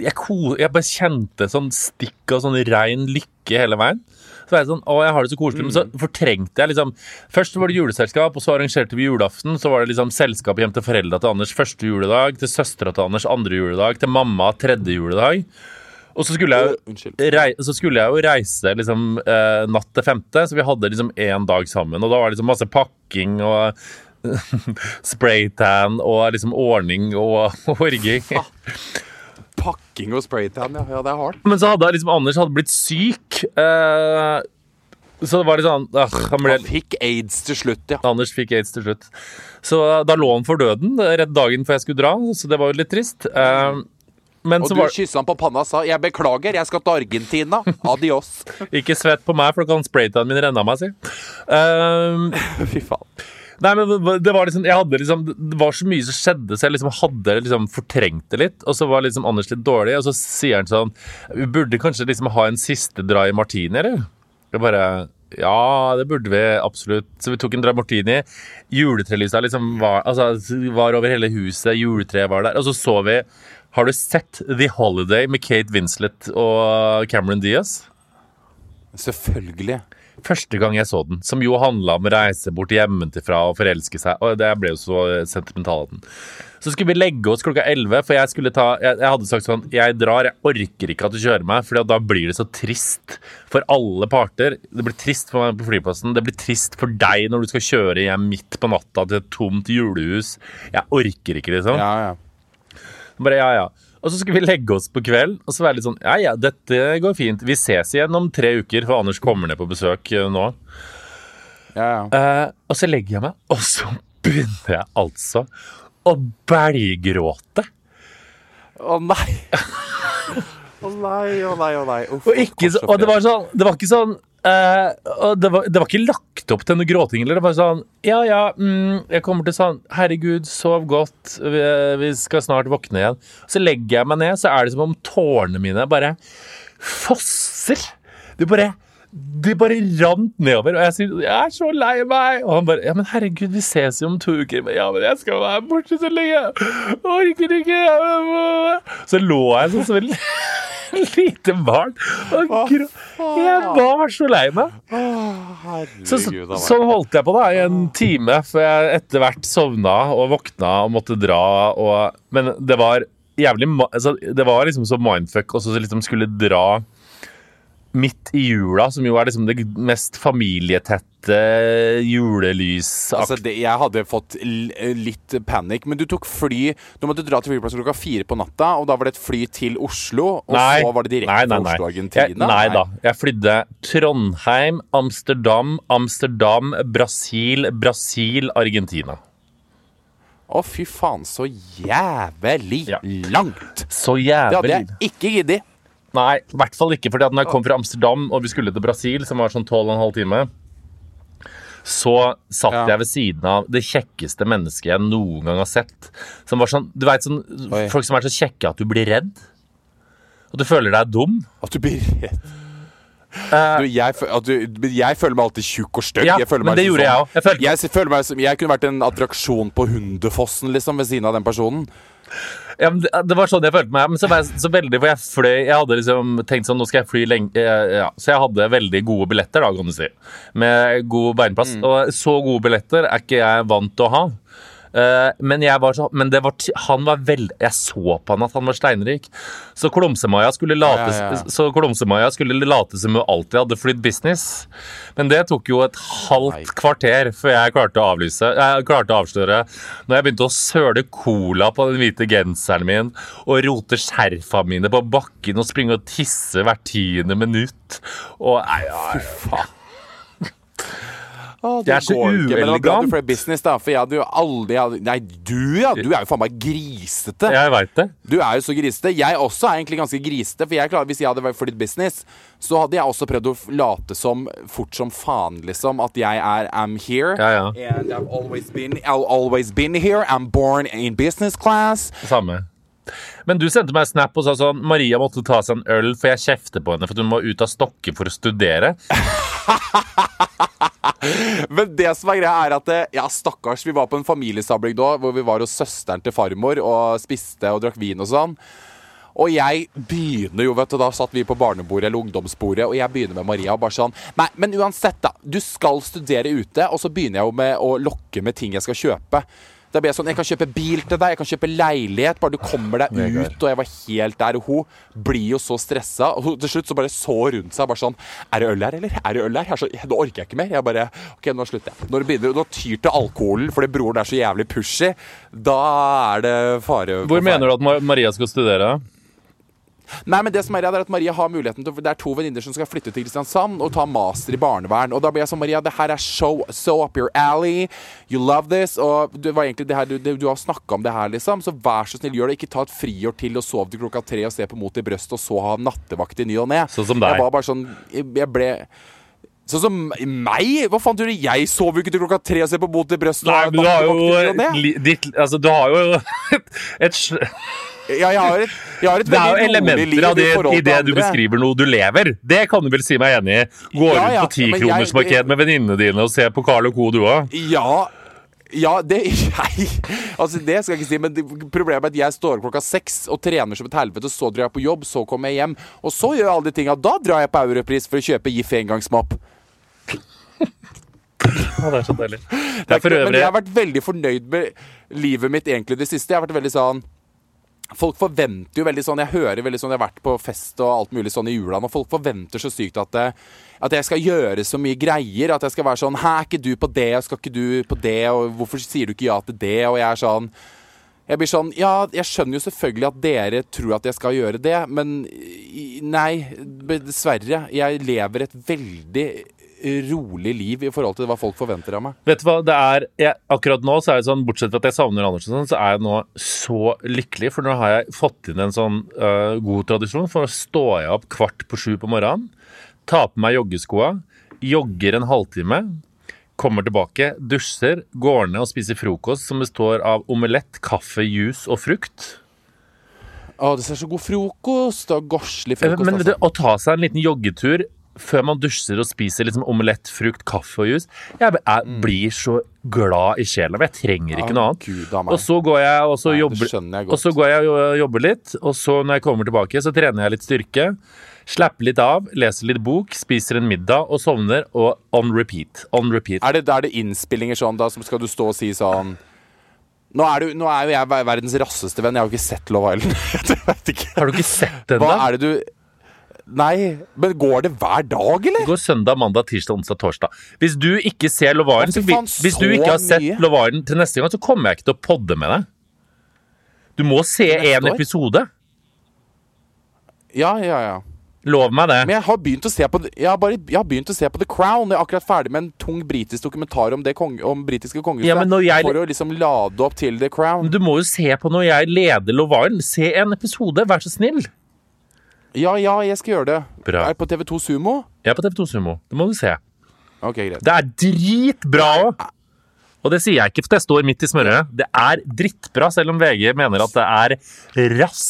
B: Jeg, ko, jeg bare kjente sånn stikk av sånn rein lykke hele veien. Så var jeg sånn Å, jeg har det så koselig. Men så fortrengte jeg liksom Først var det juleselskap, og så arrangerte vi julaften. Så var det liksom selskap hjem til foreldra til Anders første juledag, til søstera til Anders andre juledag, til mamma tredje juledag. Og så skulle jeg rei, så skulle jeg jo reise liksom eh, natt til femte, så vi hadde liksom én dag sammen. Og da var det liksom masse pakking og spraytan og liksom ordning og orging.
A: Pakking og spraytan, ja. ja. Det er hardt.
B: Men så hadde liksom Anders hadde blitt syk. Eh, så det var litt sånn øh, han ble,
A: Han fikk aids til slutt, ja.
B: Anders fikk aids til slutt. Så da lå han for døden rett dagen før jeg skulle dra, så det var jo litt trist. Eh,
A: Og
B: så
A: du
B: var
A: kyssa han på panna og sa 'Jeg beklager, jeg skal til Argentina'. Adios.
B: Ikke svett på meg, for da kan spraytanen min renne av meg, si. Um...
A: Fy faen.
B: Nei, men det var liksom Jeg hadde liksom Det var så mye som skjedde, så jeg liksom hadde liksom fortrengt det litt. Og så var liksom Anders litt dårlig, og så sier han sånn Vi burde kanskje liksom ha en siste dry martini, eller? Jeg bare Ja, det burde vi absolutt. Så vi tok en dry martini. Juletrelysa liksom var Altså var over hele huset, juletreet var der. Og så så vi Har du sett The Holiday med Kate Winslet og Cameron Diaz?
A: Selvfølgelig.
B: Første gang jeg så den, som jo handla om å reise bort hjemmefra og forelske seg. Og det ble jo så sentimental av den. Så skulle vi legge oss klokka 11, for jeg skulle ta Jeg, jeg hadde sagt sånn Jeg drar, jeg orker ikke at du kjører meg, for da blir det så trist for alle parter. Det blir trist for meg på flyplassen. Det blir trist for deg når du skal kjøre hjem midt på natta til et tomt julehus. Jeg orker ikke, liksom.
A: Ja, ja.
B: Bare ja, ja. Og så skulle vi legge oss på kveld, og så være litt sånn Ja, ja, dette går fint. Vi ses igjen om tre uker, for Anders kommer ned på besøk eh, nå.
A: ja, ja.
B: Eh, og så legger jeg meg, og så begynner jeg altså å belggråte.
A: Å nei. Å nei, å nei, å nei. Uff,
B: Og, så- og det var sånn Det var ikke sånn eh, og det, var, det var ikke lagt opp til noe gråting. Eller det var sånn Ja, ja, mm, jeg kommer til sånn Herregud, sov godt. Vi, vi skal snart våkne igjen. Så legger jeg meg ned, så er det som om tårene mine bare fosser. De bare de bare rant nedover, og jeg sier 'jeg er så lei meg'. Og han bare 'ja, men herregud, vi ses jo om to uker'. Men, 'Ja, men jeg skal være borte så lenge'. Orker ikke. Så lå jeg sånn som et lite barn og grå. Jeg var så lei meg. Så, så, sånn holdt jeg på da i en time før jeg etter hvert sovna og våkna og måtte dra. Og, men det var jævlig altså, Det var liksom så mindfuck og så liksom skulle dra midt i jula, som jo er liksom det mest familietette julelys
A: Altså, det, jeg hadde fått litt panikk, men du tok fly Du måtte dra til flyplassen klokka fire på natta, og da var det et fly til Oslo, og så var det direkte
B: nei, nei,
A: fra
B: nei.
A: Oslo Argentina?
B: Jeg, nei da. Jeg flydde Trondheim, Amsterdam, Amsterdam, Brasil, Brasil, Argentina.
A: Å, fy faen, så jævlig
B: Ja.
A: langt!
B: Så
A: Det hadde jeg ikke giddet.
B: Nei, i hvert fall ikke. fordi at når jeg kom fra Amsterdam og vi skulle til Brasil, som var sånn 12,5 time, så satt
A: Ja.
B: jeg ved siden av det kjekkeste mennesket jeg noen gang har sett. Som var sånn, du vet, sånn
A: Oi.
B: Folk som er så kjekke at du blir redd. Og du føler deg dum.
A: At du blir redd.
B: Eh,
A: Du, jeg, du, jeg føler meg alltid tjukk og stygg.
B: Ja,
A: jeg føler
B: men det gjorde
A: sånn-.
B: Jeg òg.
A: Jeg, jeg, føler meg som Jeg kunne vært en attraksjon på Hundefossen, liksom, ved siden av den personen.
B: Ja, det, var sånn jeg følte meg. Men så var jeg så veldig For jeg fløy Jeg hadde liksom tenkt sånn Nå skal jeg fly lenge eh, ja. Så jeg hadde veldig gode billetter, da, kan du si. Med god beinplass. Og så gode billetter er ikke jeg vant til å ha. Eh, men jeg var så Men det var, han var veldig Jeg så på han at han var steinrik. Så Klumsemaja skulle late,
A: Ja, ja, ja.
B: Skulle late som hun alltid hadde flydd business. Men det tok jo et halvt kvarter før jeg klarte å avlyse. Jeg klarte å avsløre når jeg begynte å søle cola på den hvite genseren min og rote skjerfa mine på bakken og springe og tisse hvert tiende minutt. Og nei, ja, faen.
A: Å,
B: det er så.
A: Men det var bra
B: uelegant.
A: du business, da. For jeg hadde jo aldri hadde, Nei, du ja! Du er jo faen meg grisete.
B: Jeg veit det.
A: Du er jo så grisete. Jeg også er egentlig ganske grisete. For jeg klarer, Hvis jeg hadde vært for ditt business, så hadde jeg også prøvd å late som fort som faen, liksom. At jeg er am here.
B: Ja, ja.
A: And I've always been, I've always been here. I'm born in business class.
B: Samme. Men du sendte meg en snap og sa sånn Maria måtte ta seg en øl, for jeg kjefter på henne for hun må ut av Stokke for å studere.
A: Men det som er greia, er at Ja, stakkars. Vi var på en familiesabling da, hvor vi var hos søsteren til farmor og spiste og drakk vin og sånn. Og jeg begynner jo, vet du, da satt vi på barnebordet eller ungdomsbordet, og jeg begynner med Maria og bare sånn Nei, men uansett, da. Du skal studere ute, og så begynner jeg jo med å lokke med ting jeg skal kjøpe. Da ble jeg sånn Jeg kan kjøpe bil til deg, jeg kan kjøpe leilighet, bare du kommer deg ut. Og jeg var helt der, og hun blir jo så stressa. Og til slutt så bare så rundt seg, bare sånn Er det øl her, eller? Er det øl her? Jeg er så, nå orker jeg ikke mer. Jeg bare OK, nå slutter jeg. Når det begynner å tyr til alkoholen fordi broren er så jævlig pushy, da er det fare
B: Hvor mener du at Maria skal studere?
A: Nei, men det som er redd, er at Maria har muligheten til Det er to venninner som skal flytte til Kristiansand og ta master i barnevern. Og da blir jeg sånn, Maria, det her er show, so up your alley. You love this. Og det var egentlig det her du, det, du har snakka om det her, liksom. Så vær så snill, gjør det. Ikke ta et friår til og sov til klokka tre og se på Mot i brøstet og så ha nattevakt i ny og ne.
B: Sånn som deg.
A: Jeg var bare sånn Jeg jeg ble Sånn som meg? Hva faen tror du? Jeg sover ikke til klokka tre og ser på Mot i brøstet.
B: Nei, men du har jo ditt, Altså, du har jo et, et
A: Ja, jeg har et, jeg har et
B: Det er jo elementer av det
A: i
B: det du beskriver noe du lever. Det kan du vel si meg enig i. Gå
A: Ja,
B: rundt
A: ja,
B: på
A: men jeg-
B: tikronersmarked med venninnene dine og se på Carl og Co. du òg.
A: Ja ja, det jeg, Altså, det skal jeg ikke si, men problemet er at jeg står klokka seks og trener som et helvete. Så drar jeg på jobb, så kommer jeg hjem, og så gjør jeg alle de tinga. Da drar jeg på Europris for å kjøpe GIF engangsmopp.
B: det er så deilig. Det er for
A: Men jeg har vært veldig fornøyd med livet mitt egentlig det siste. Jeg har vært veldig sånn Folk forventer jo veldig sånn Jeg hører veldig sånn Jeg har vært på fest og alt mulig sånn i jula, og folk forventer så sykt at, det, at jeg skal gjøre så mye greier. At jeg skal være sånn Hæ, er ikke du på det, skal ikke du på det, og hvorfor sier du ikke ja til det? Og jeg er sånn jeg blir sånn Ja, jeg skjønner jo selvfølgelig at dere tror at jeg skal gjøre det, men nei, dessverre. Jeg lever et veldig rolig liv i forhold til hva folk forventer av meg.
B: Vet du hva, det er jeg, Akkurat nå så er det sånn, bortsett fra at jeg savner Andersen, sånn, så er jeg nå så lykkelig. For nå har jeg fått inn en sånn uh, god tradisjon. For nå står jeg opp kvart på sju på morgenen, tar på meg joggeskoa, jogger en halvtime. Kommer tilbake, dusjer, går ned og spiser frokost som består av omelett, kaffe, juice og frukt.
A: Å, det ser så god frokost og gorslig frokost.
B: Men
A: altså.
B: det, å ta seg en liten joggetur før man dusjer og spiser liksom omelett, frukt, kaffe og juice Jeg, jeg blir så glad i sjela. Jeg trenger ikke
A: Mm.
B: Noe annet.
A: Gud.
B: Og så går jeg og så
A: Nei,
B: jobber,
A: jeg
B: og så går jeg og jobber litt. Og så når jeg kommer tilbake, så trener jeg litt styrke. Slapper litt av, leser litt bok, spiser en middag og sovner. Og on repeat. On repeat.
A: Er det, er det innspillinger sånn, da, som skal du stå og si sånn Nå er, du, nå er jo jeg verdens rasseste venn. Jeg har jo ikke sett Love Island.
B: Har du ikke sett den, da?
A: Hva er det du Nei, men går det hver dag, eller?
B: Det går søndag, mandag, tirsdag, onsdag, torsdag. Hvis du ikke ser
A: Lovaren
B: så hvis du ikke har sett
A: mye.
B: Island til neste gang, så kommer jeg ikke til å podde med deg. Du må se én episode.
A: Ja, ja, ja.
B: Lov meg det.
A: Men jeg har begynt å se på bare, begynt å se på The Crown. Jeg er akkurat ferdig med en tung britisk dokumentar om det kong, om britiske kongehuset.
B: Ja, jeg-
A: For å liksom lade opp til The Crown.
B: Men Du må jo se på når jeg leder Lovaren. Se en episode, vær så snill.
A: Ja, ja, jeg skal gjøre det.
B: Bra.
A: Er det på TV2 Sumo?
B: Jeg er på TV2 Sumo. Det må du se.
A: Ok, greit.
B: Det er dritbra òg! Og det sier jeg ikke for jeg står midt i smørøyet. Det er drittbra, selv om VG mener at det er rass.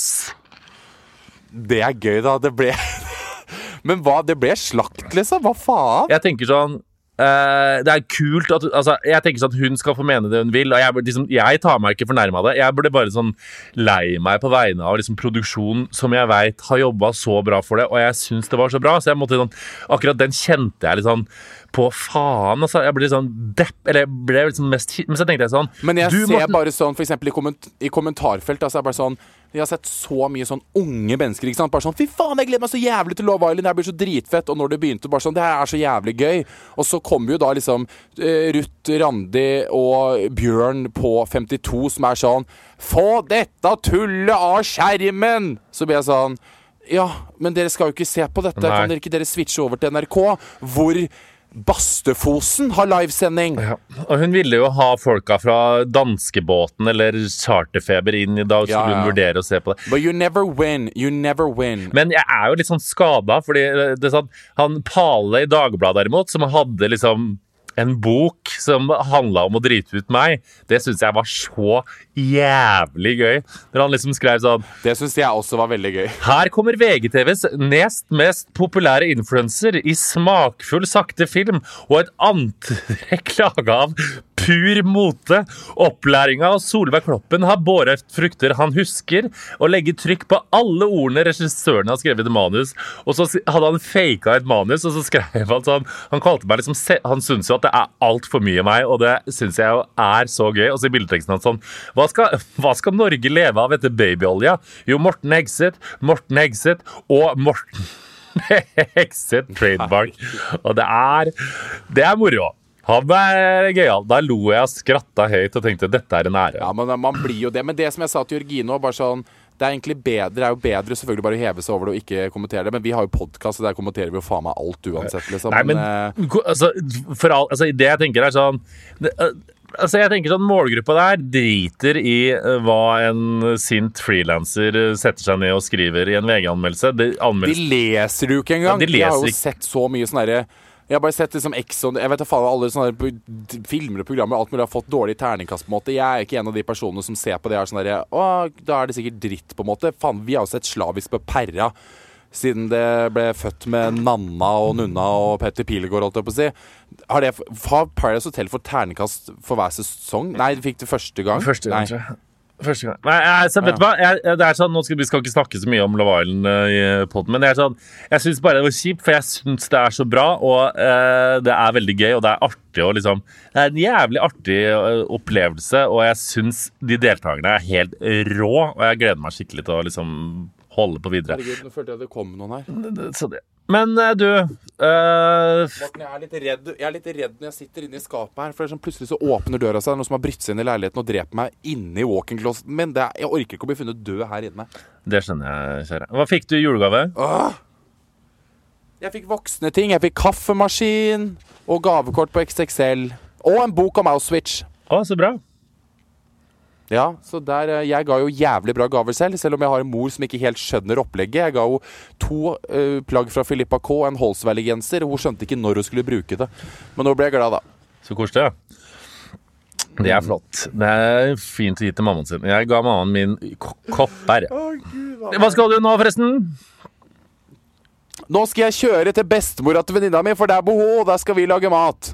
A: Det er gøy, da. Det ble Men hva? Det ble slakt, liksom? Hva faen?
B: Jeg tenker sånn eh, det er kult at altså, Jeg tenker sånn at hun skal få mene det hun vil. Og jeg, liksom, jeg tar meg ikke fornærma av det. Jeg burde bare sånn lei meg på vegne av liksom, produksjon som jeg veit har jobba så bra for det, og jeg syns det var så bra. Så jeg måtte sånn Akkurat den kjente jeg litt sånn på faen. Altså, jeg ble sånn depp Eller jeg ble liksom mest Men så tenkte jeg sånn
A: Men jeg ser
B: Morten-
A: bare sånn, for eksempel i, komment i kommentarfelt altså, jeg bare sånn, Jeg har sett så mye sånn unge mennesker ikke sant? Bare sånn Fy faen, jeg gleder meg så jævlig til Love Island! Det her blir så dritfett! Og når det begynte, bare sånn Det her er så jævlig gøy! Og så kommer jo da liksom eh, Ruth Randi og Bjørn på 52 som er sånn Få dette tullet av skjermen! Så blir jeg sånn Ja, men dere skal jo ikke se på dette.
B: Nei.
A: Kan dere ikke dere switche over til NRK, hvor Bastefosen har livesending?
B: Ja. Og hun ville jo ha folka fra danskebåten eller charterfeber inn i dag,
A: Ja,
B: ja. hun
A: vurderer
B: vurdere å se på det.
A: But you never win. You never win.
B: Men jeg er jo litt sånn skada, fordi det er sånn, han Pale i Dagbladet derimot, som hadde liksom en bok som handla om å drite ut meg, det syns jeg var så jævlig gøy. Når han liksom skrev sånn
A: Det syns jeg også var veldig gøy.
B: Her kommer VGTVs nest mest populære influenser i smakfull sakte film og et antrekk laga av pur mote. Opplæringa av Solveig Kloppen har båret frukter han husker, og legger trykk på alle ordene regissøren har skrevet i manus. Og så hadde han faka et manus, og så skrev han sånn Han kalte meg liksom Han syns jo at det er altfor mye meg, og det syns jeg jo er så gøy. Og så i bildeteksten hans sånn hva skal, hva skal Norge leve av etter babyolja? Jo, Morten Hegseth, Morten Hegseth og Morten Hegseth trademark. Og det er Det er moro. Han er gøyal. Da lo jeg og skratta høyt og tenkte dette er en ære.
A: Ja, men man blir jo det. Men det som jeg sa til Jørgine, bare sånn det er egentlig bedre, det er jo bedre selvfølgelig bare å heve seg over det og ikke kommentere det. Men vi har jo podkast, og der kommenterer vi jo faen meg alt uansett, liksom.
B: Nei, men
A: eh,
B: altså, for all, altså, det jeg tenker er sånn det, øh, Altså, jeg tenker sånn Målgruppa der driter i øh, hva en sint frilanser øh, setter seg ned og skriver i en VG-anmeldelse.
A: De leser du jo ikke engang.
B: Ja, de
A: de, har jo
B: ikke.
A: sett så mye sånn herre jeg har bare sett liksom og Jeg vet da faen alle sånne filmer og programmer alt mulig har fått dårlig terningkast. på en måte Jeg er ikke en av de personene som ser på det her er sånn herre Å, da er det sikkert dritt, på en måte. Faen, vi har jo sett slavisk på Perra siden det ble født med Nanna og Nunna og Petter Pilegård, holdt jeg på å si. Har, det, har Paradise Hotel fått terningkast for hver sesong? Nei, de fikk det første gang.
B: Første gang,
A: Nei.
B: Første gang. Nei, altså, vet du hva? Jeg, det er sånn, nå skal, Vi skal ikke snakke så mye om Love Island uh, i podden, men det er sånn, jeg syns bare det var kjipt, for jeg syns det er så bra, og eh, det er veldig gøy, og det er artig og liksom Det er en jævlig artig eh, opplevelse, og jeg syns de deltakerne er helt rå, og jeg gleder meg skikkelig til å liksom holde på videre.
A: Herregud, nå følte jeg det kom noen her.
B: Så det. Men eh, du øh...
A: Morten, jeg er litt redd Jeg er litt redd når jeg sitter inne i skapet her. For det er sånn plutselig så åpner døra seg, det er noen som har brytt seg inn i leiligheten og drept meg inni walk-in-closeten min. Det er, jeg orker ikke å bli funnet død her inne.
B: Det skjønner jeg, kjære. Hva fikk du i julegave?
A: Åh! Jeg fikk voksne ting. Jeg fikk kaffemaskin og gavekort på XXL. Og en bok om Auschwitz.
B: Å, så bra.
A: Ja, så der, eh, Jeg ga jo jævlig bra gaver selv, selv om jeg har en mor som ikke helt skjønner opplegget. Jeg ga henne to uh, plagg fra Filippa K, en Holsvalley-genser. Hun skjønte ikke når hun skulle bruke det. Men nå ble jeg glad, da.
B: Så koselig. Det er flott. Det er fint å gi til mammaen sin. Jeg ga mammaen min kopper. Hva skal du nå, forresten?
A: Nå skal jeg kjøre til bestemora til venninna mi, for der bor hun, og der skal vi lage mat.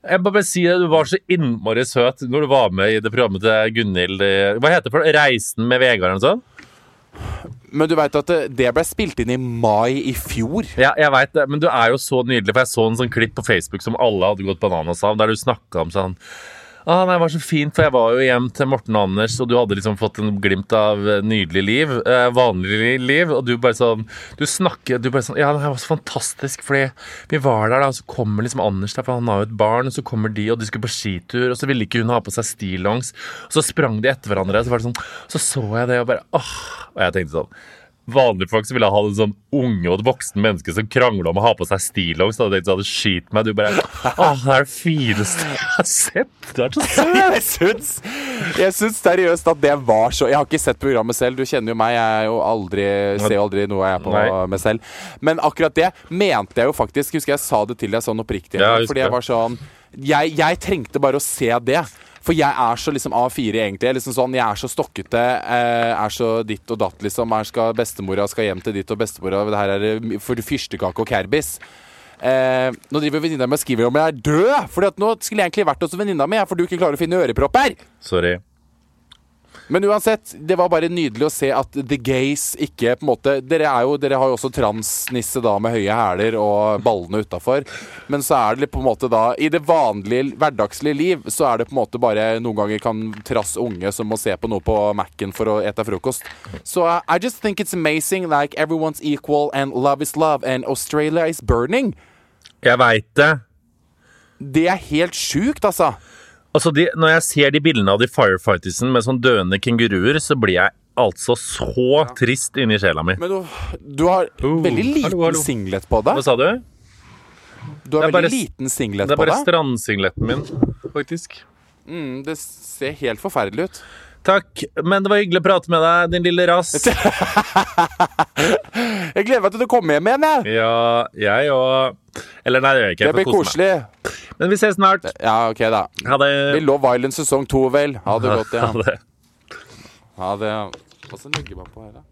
B: Jeg må bare si at Du var så innmari søt når du var med i det programmet til Gunhild Hva heter det for Reisen med Vegard eller noe sånt?
A: Men du veit at det, det ble spilt inn i mai i fjor?
B: Ja, jeg vet det, men du er jo så nydelig, for jeg så en sånn klipp på Facebook som alle hadde gått bananas av, der du snakka om sånn Ah, nei, det var så fint, for jeg var jo hjem til Morten og Anders, og du hadde liksom fått en glimt av eh, nydelig liv. Eh, vanlig liv. Og du bare sånn Du snakker Du bare sånn Ja, det var så fantastisk, fordi vi var der, da, og så kommer liksom Anders der, for han har jo et barn, og så kommer de, og de skulle på skitur, og så ville ikke hun ha på seg stillongs, og så sprang de etter hverandre, og så var det sånn Så så jeg det, og bare åh Og jeg tenkte sånn Vanlige folk som ville ha en sånn unge og et voksen menneske som krangla om å ha på seg stillongs. Da hadde jeg tenkt skyt meg. Du bare Åh, det er det fineste jeg har sett. Du er så søt.
A: Jeg syns, seriøst at det var så Jeg har ikke sett programmet selv. Du kjenner jo meg. Jeg er jo aldri, ser jo aldri noe jeg er på
B: Nei.
A: med selv. Men akkurat det mente jeg jo faktisk. Husker jeg sa det til deg sånn oppriktig.
B: Ja, jeg
A: fordi jeg var sånn jeg, jeg trengte bare å se det. For jeg er så liksom A4, egentlig. Jeg er Liksom sånn, jeg er så stokkete. Eh, er så ditt og datt, liksom. Skal bestemora skal hjem til ditt og bestemora. Det her er det for fyrstekake og kerbis. Eh, nå driver venninna mi og skriver om jeg er død! Fordi at nå skulle jeg egentlig vært hos venninna mi, for du ikke klarer å finne ørepropper.
B: Sorry.
A: Men uansett, det var bare nydelig å se at the gays ikke på en måte Dere, er jo, dere har jo også transnisse da med høye hæler og ballene utafor. Men så er det på en måte da I det vanlige, hverdagslige liv så er det på en måte bare noen ganger kan trass unge som må se på noe på Mac-en for å ete frokost. Så uh, I just think it's amazing. Like everyone's equal and love is love and Australia is burning.
B: Jeg veit det.
A: Det er helt sjukt, altså.
B: Altså, de, Når jeg ser de bildene av de firefightersen med sånn døende kenguruer, så blir jeg altså så trist inni sjela mi.
A: Men du, du har
B: uh,
A: veldig liten
B: hallo, hallo.
A: singlet på deg.
B: Hva sa du?
A: Du har veldig
B: bare-
A: liten singlet på deg.
B: Det er bare strandsingletten min, faktisk.
A: Mm, det ser helt forferdelig ut.
B: Takk, men det var hyggelig å prate med deg, din lille rass.
A: Jeg gleder meg til du kommer hjem igjen, jeg.
B: Ja, jeg òg. Eller nei, det gjør jeg ikke.
A: Det blir koselig.
B: Men vi ses snart.
A: Ja, ok, da.
B: Ha det.
A: Vi Love Island sesong to, vel. Ha det godt, ja.
B: Ha det.
A: Ha det. Hva skal jeg legge på her, da?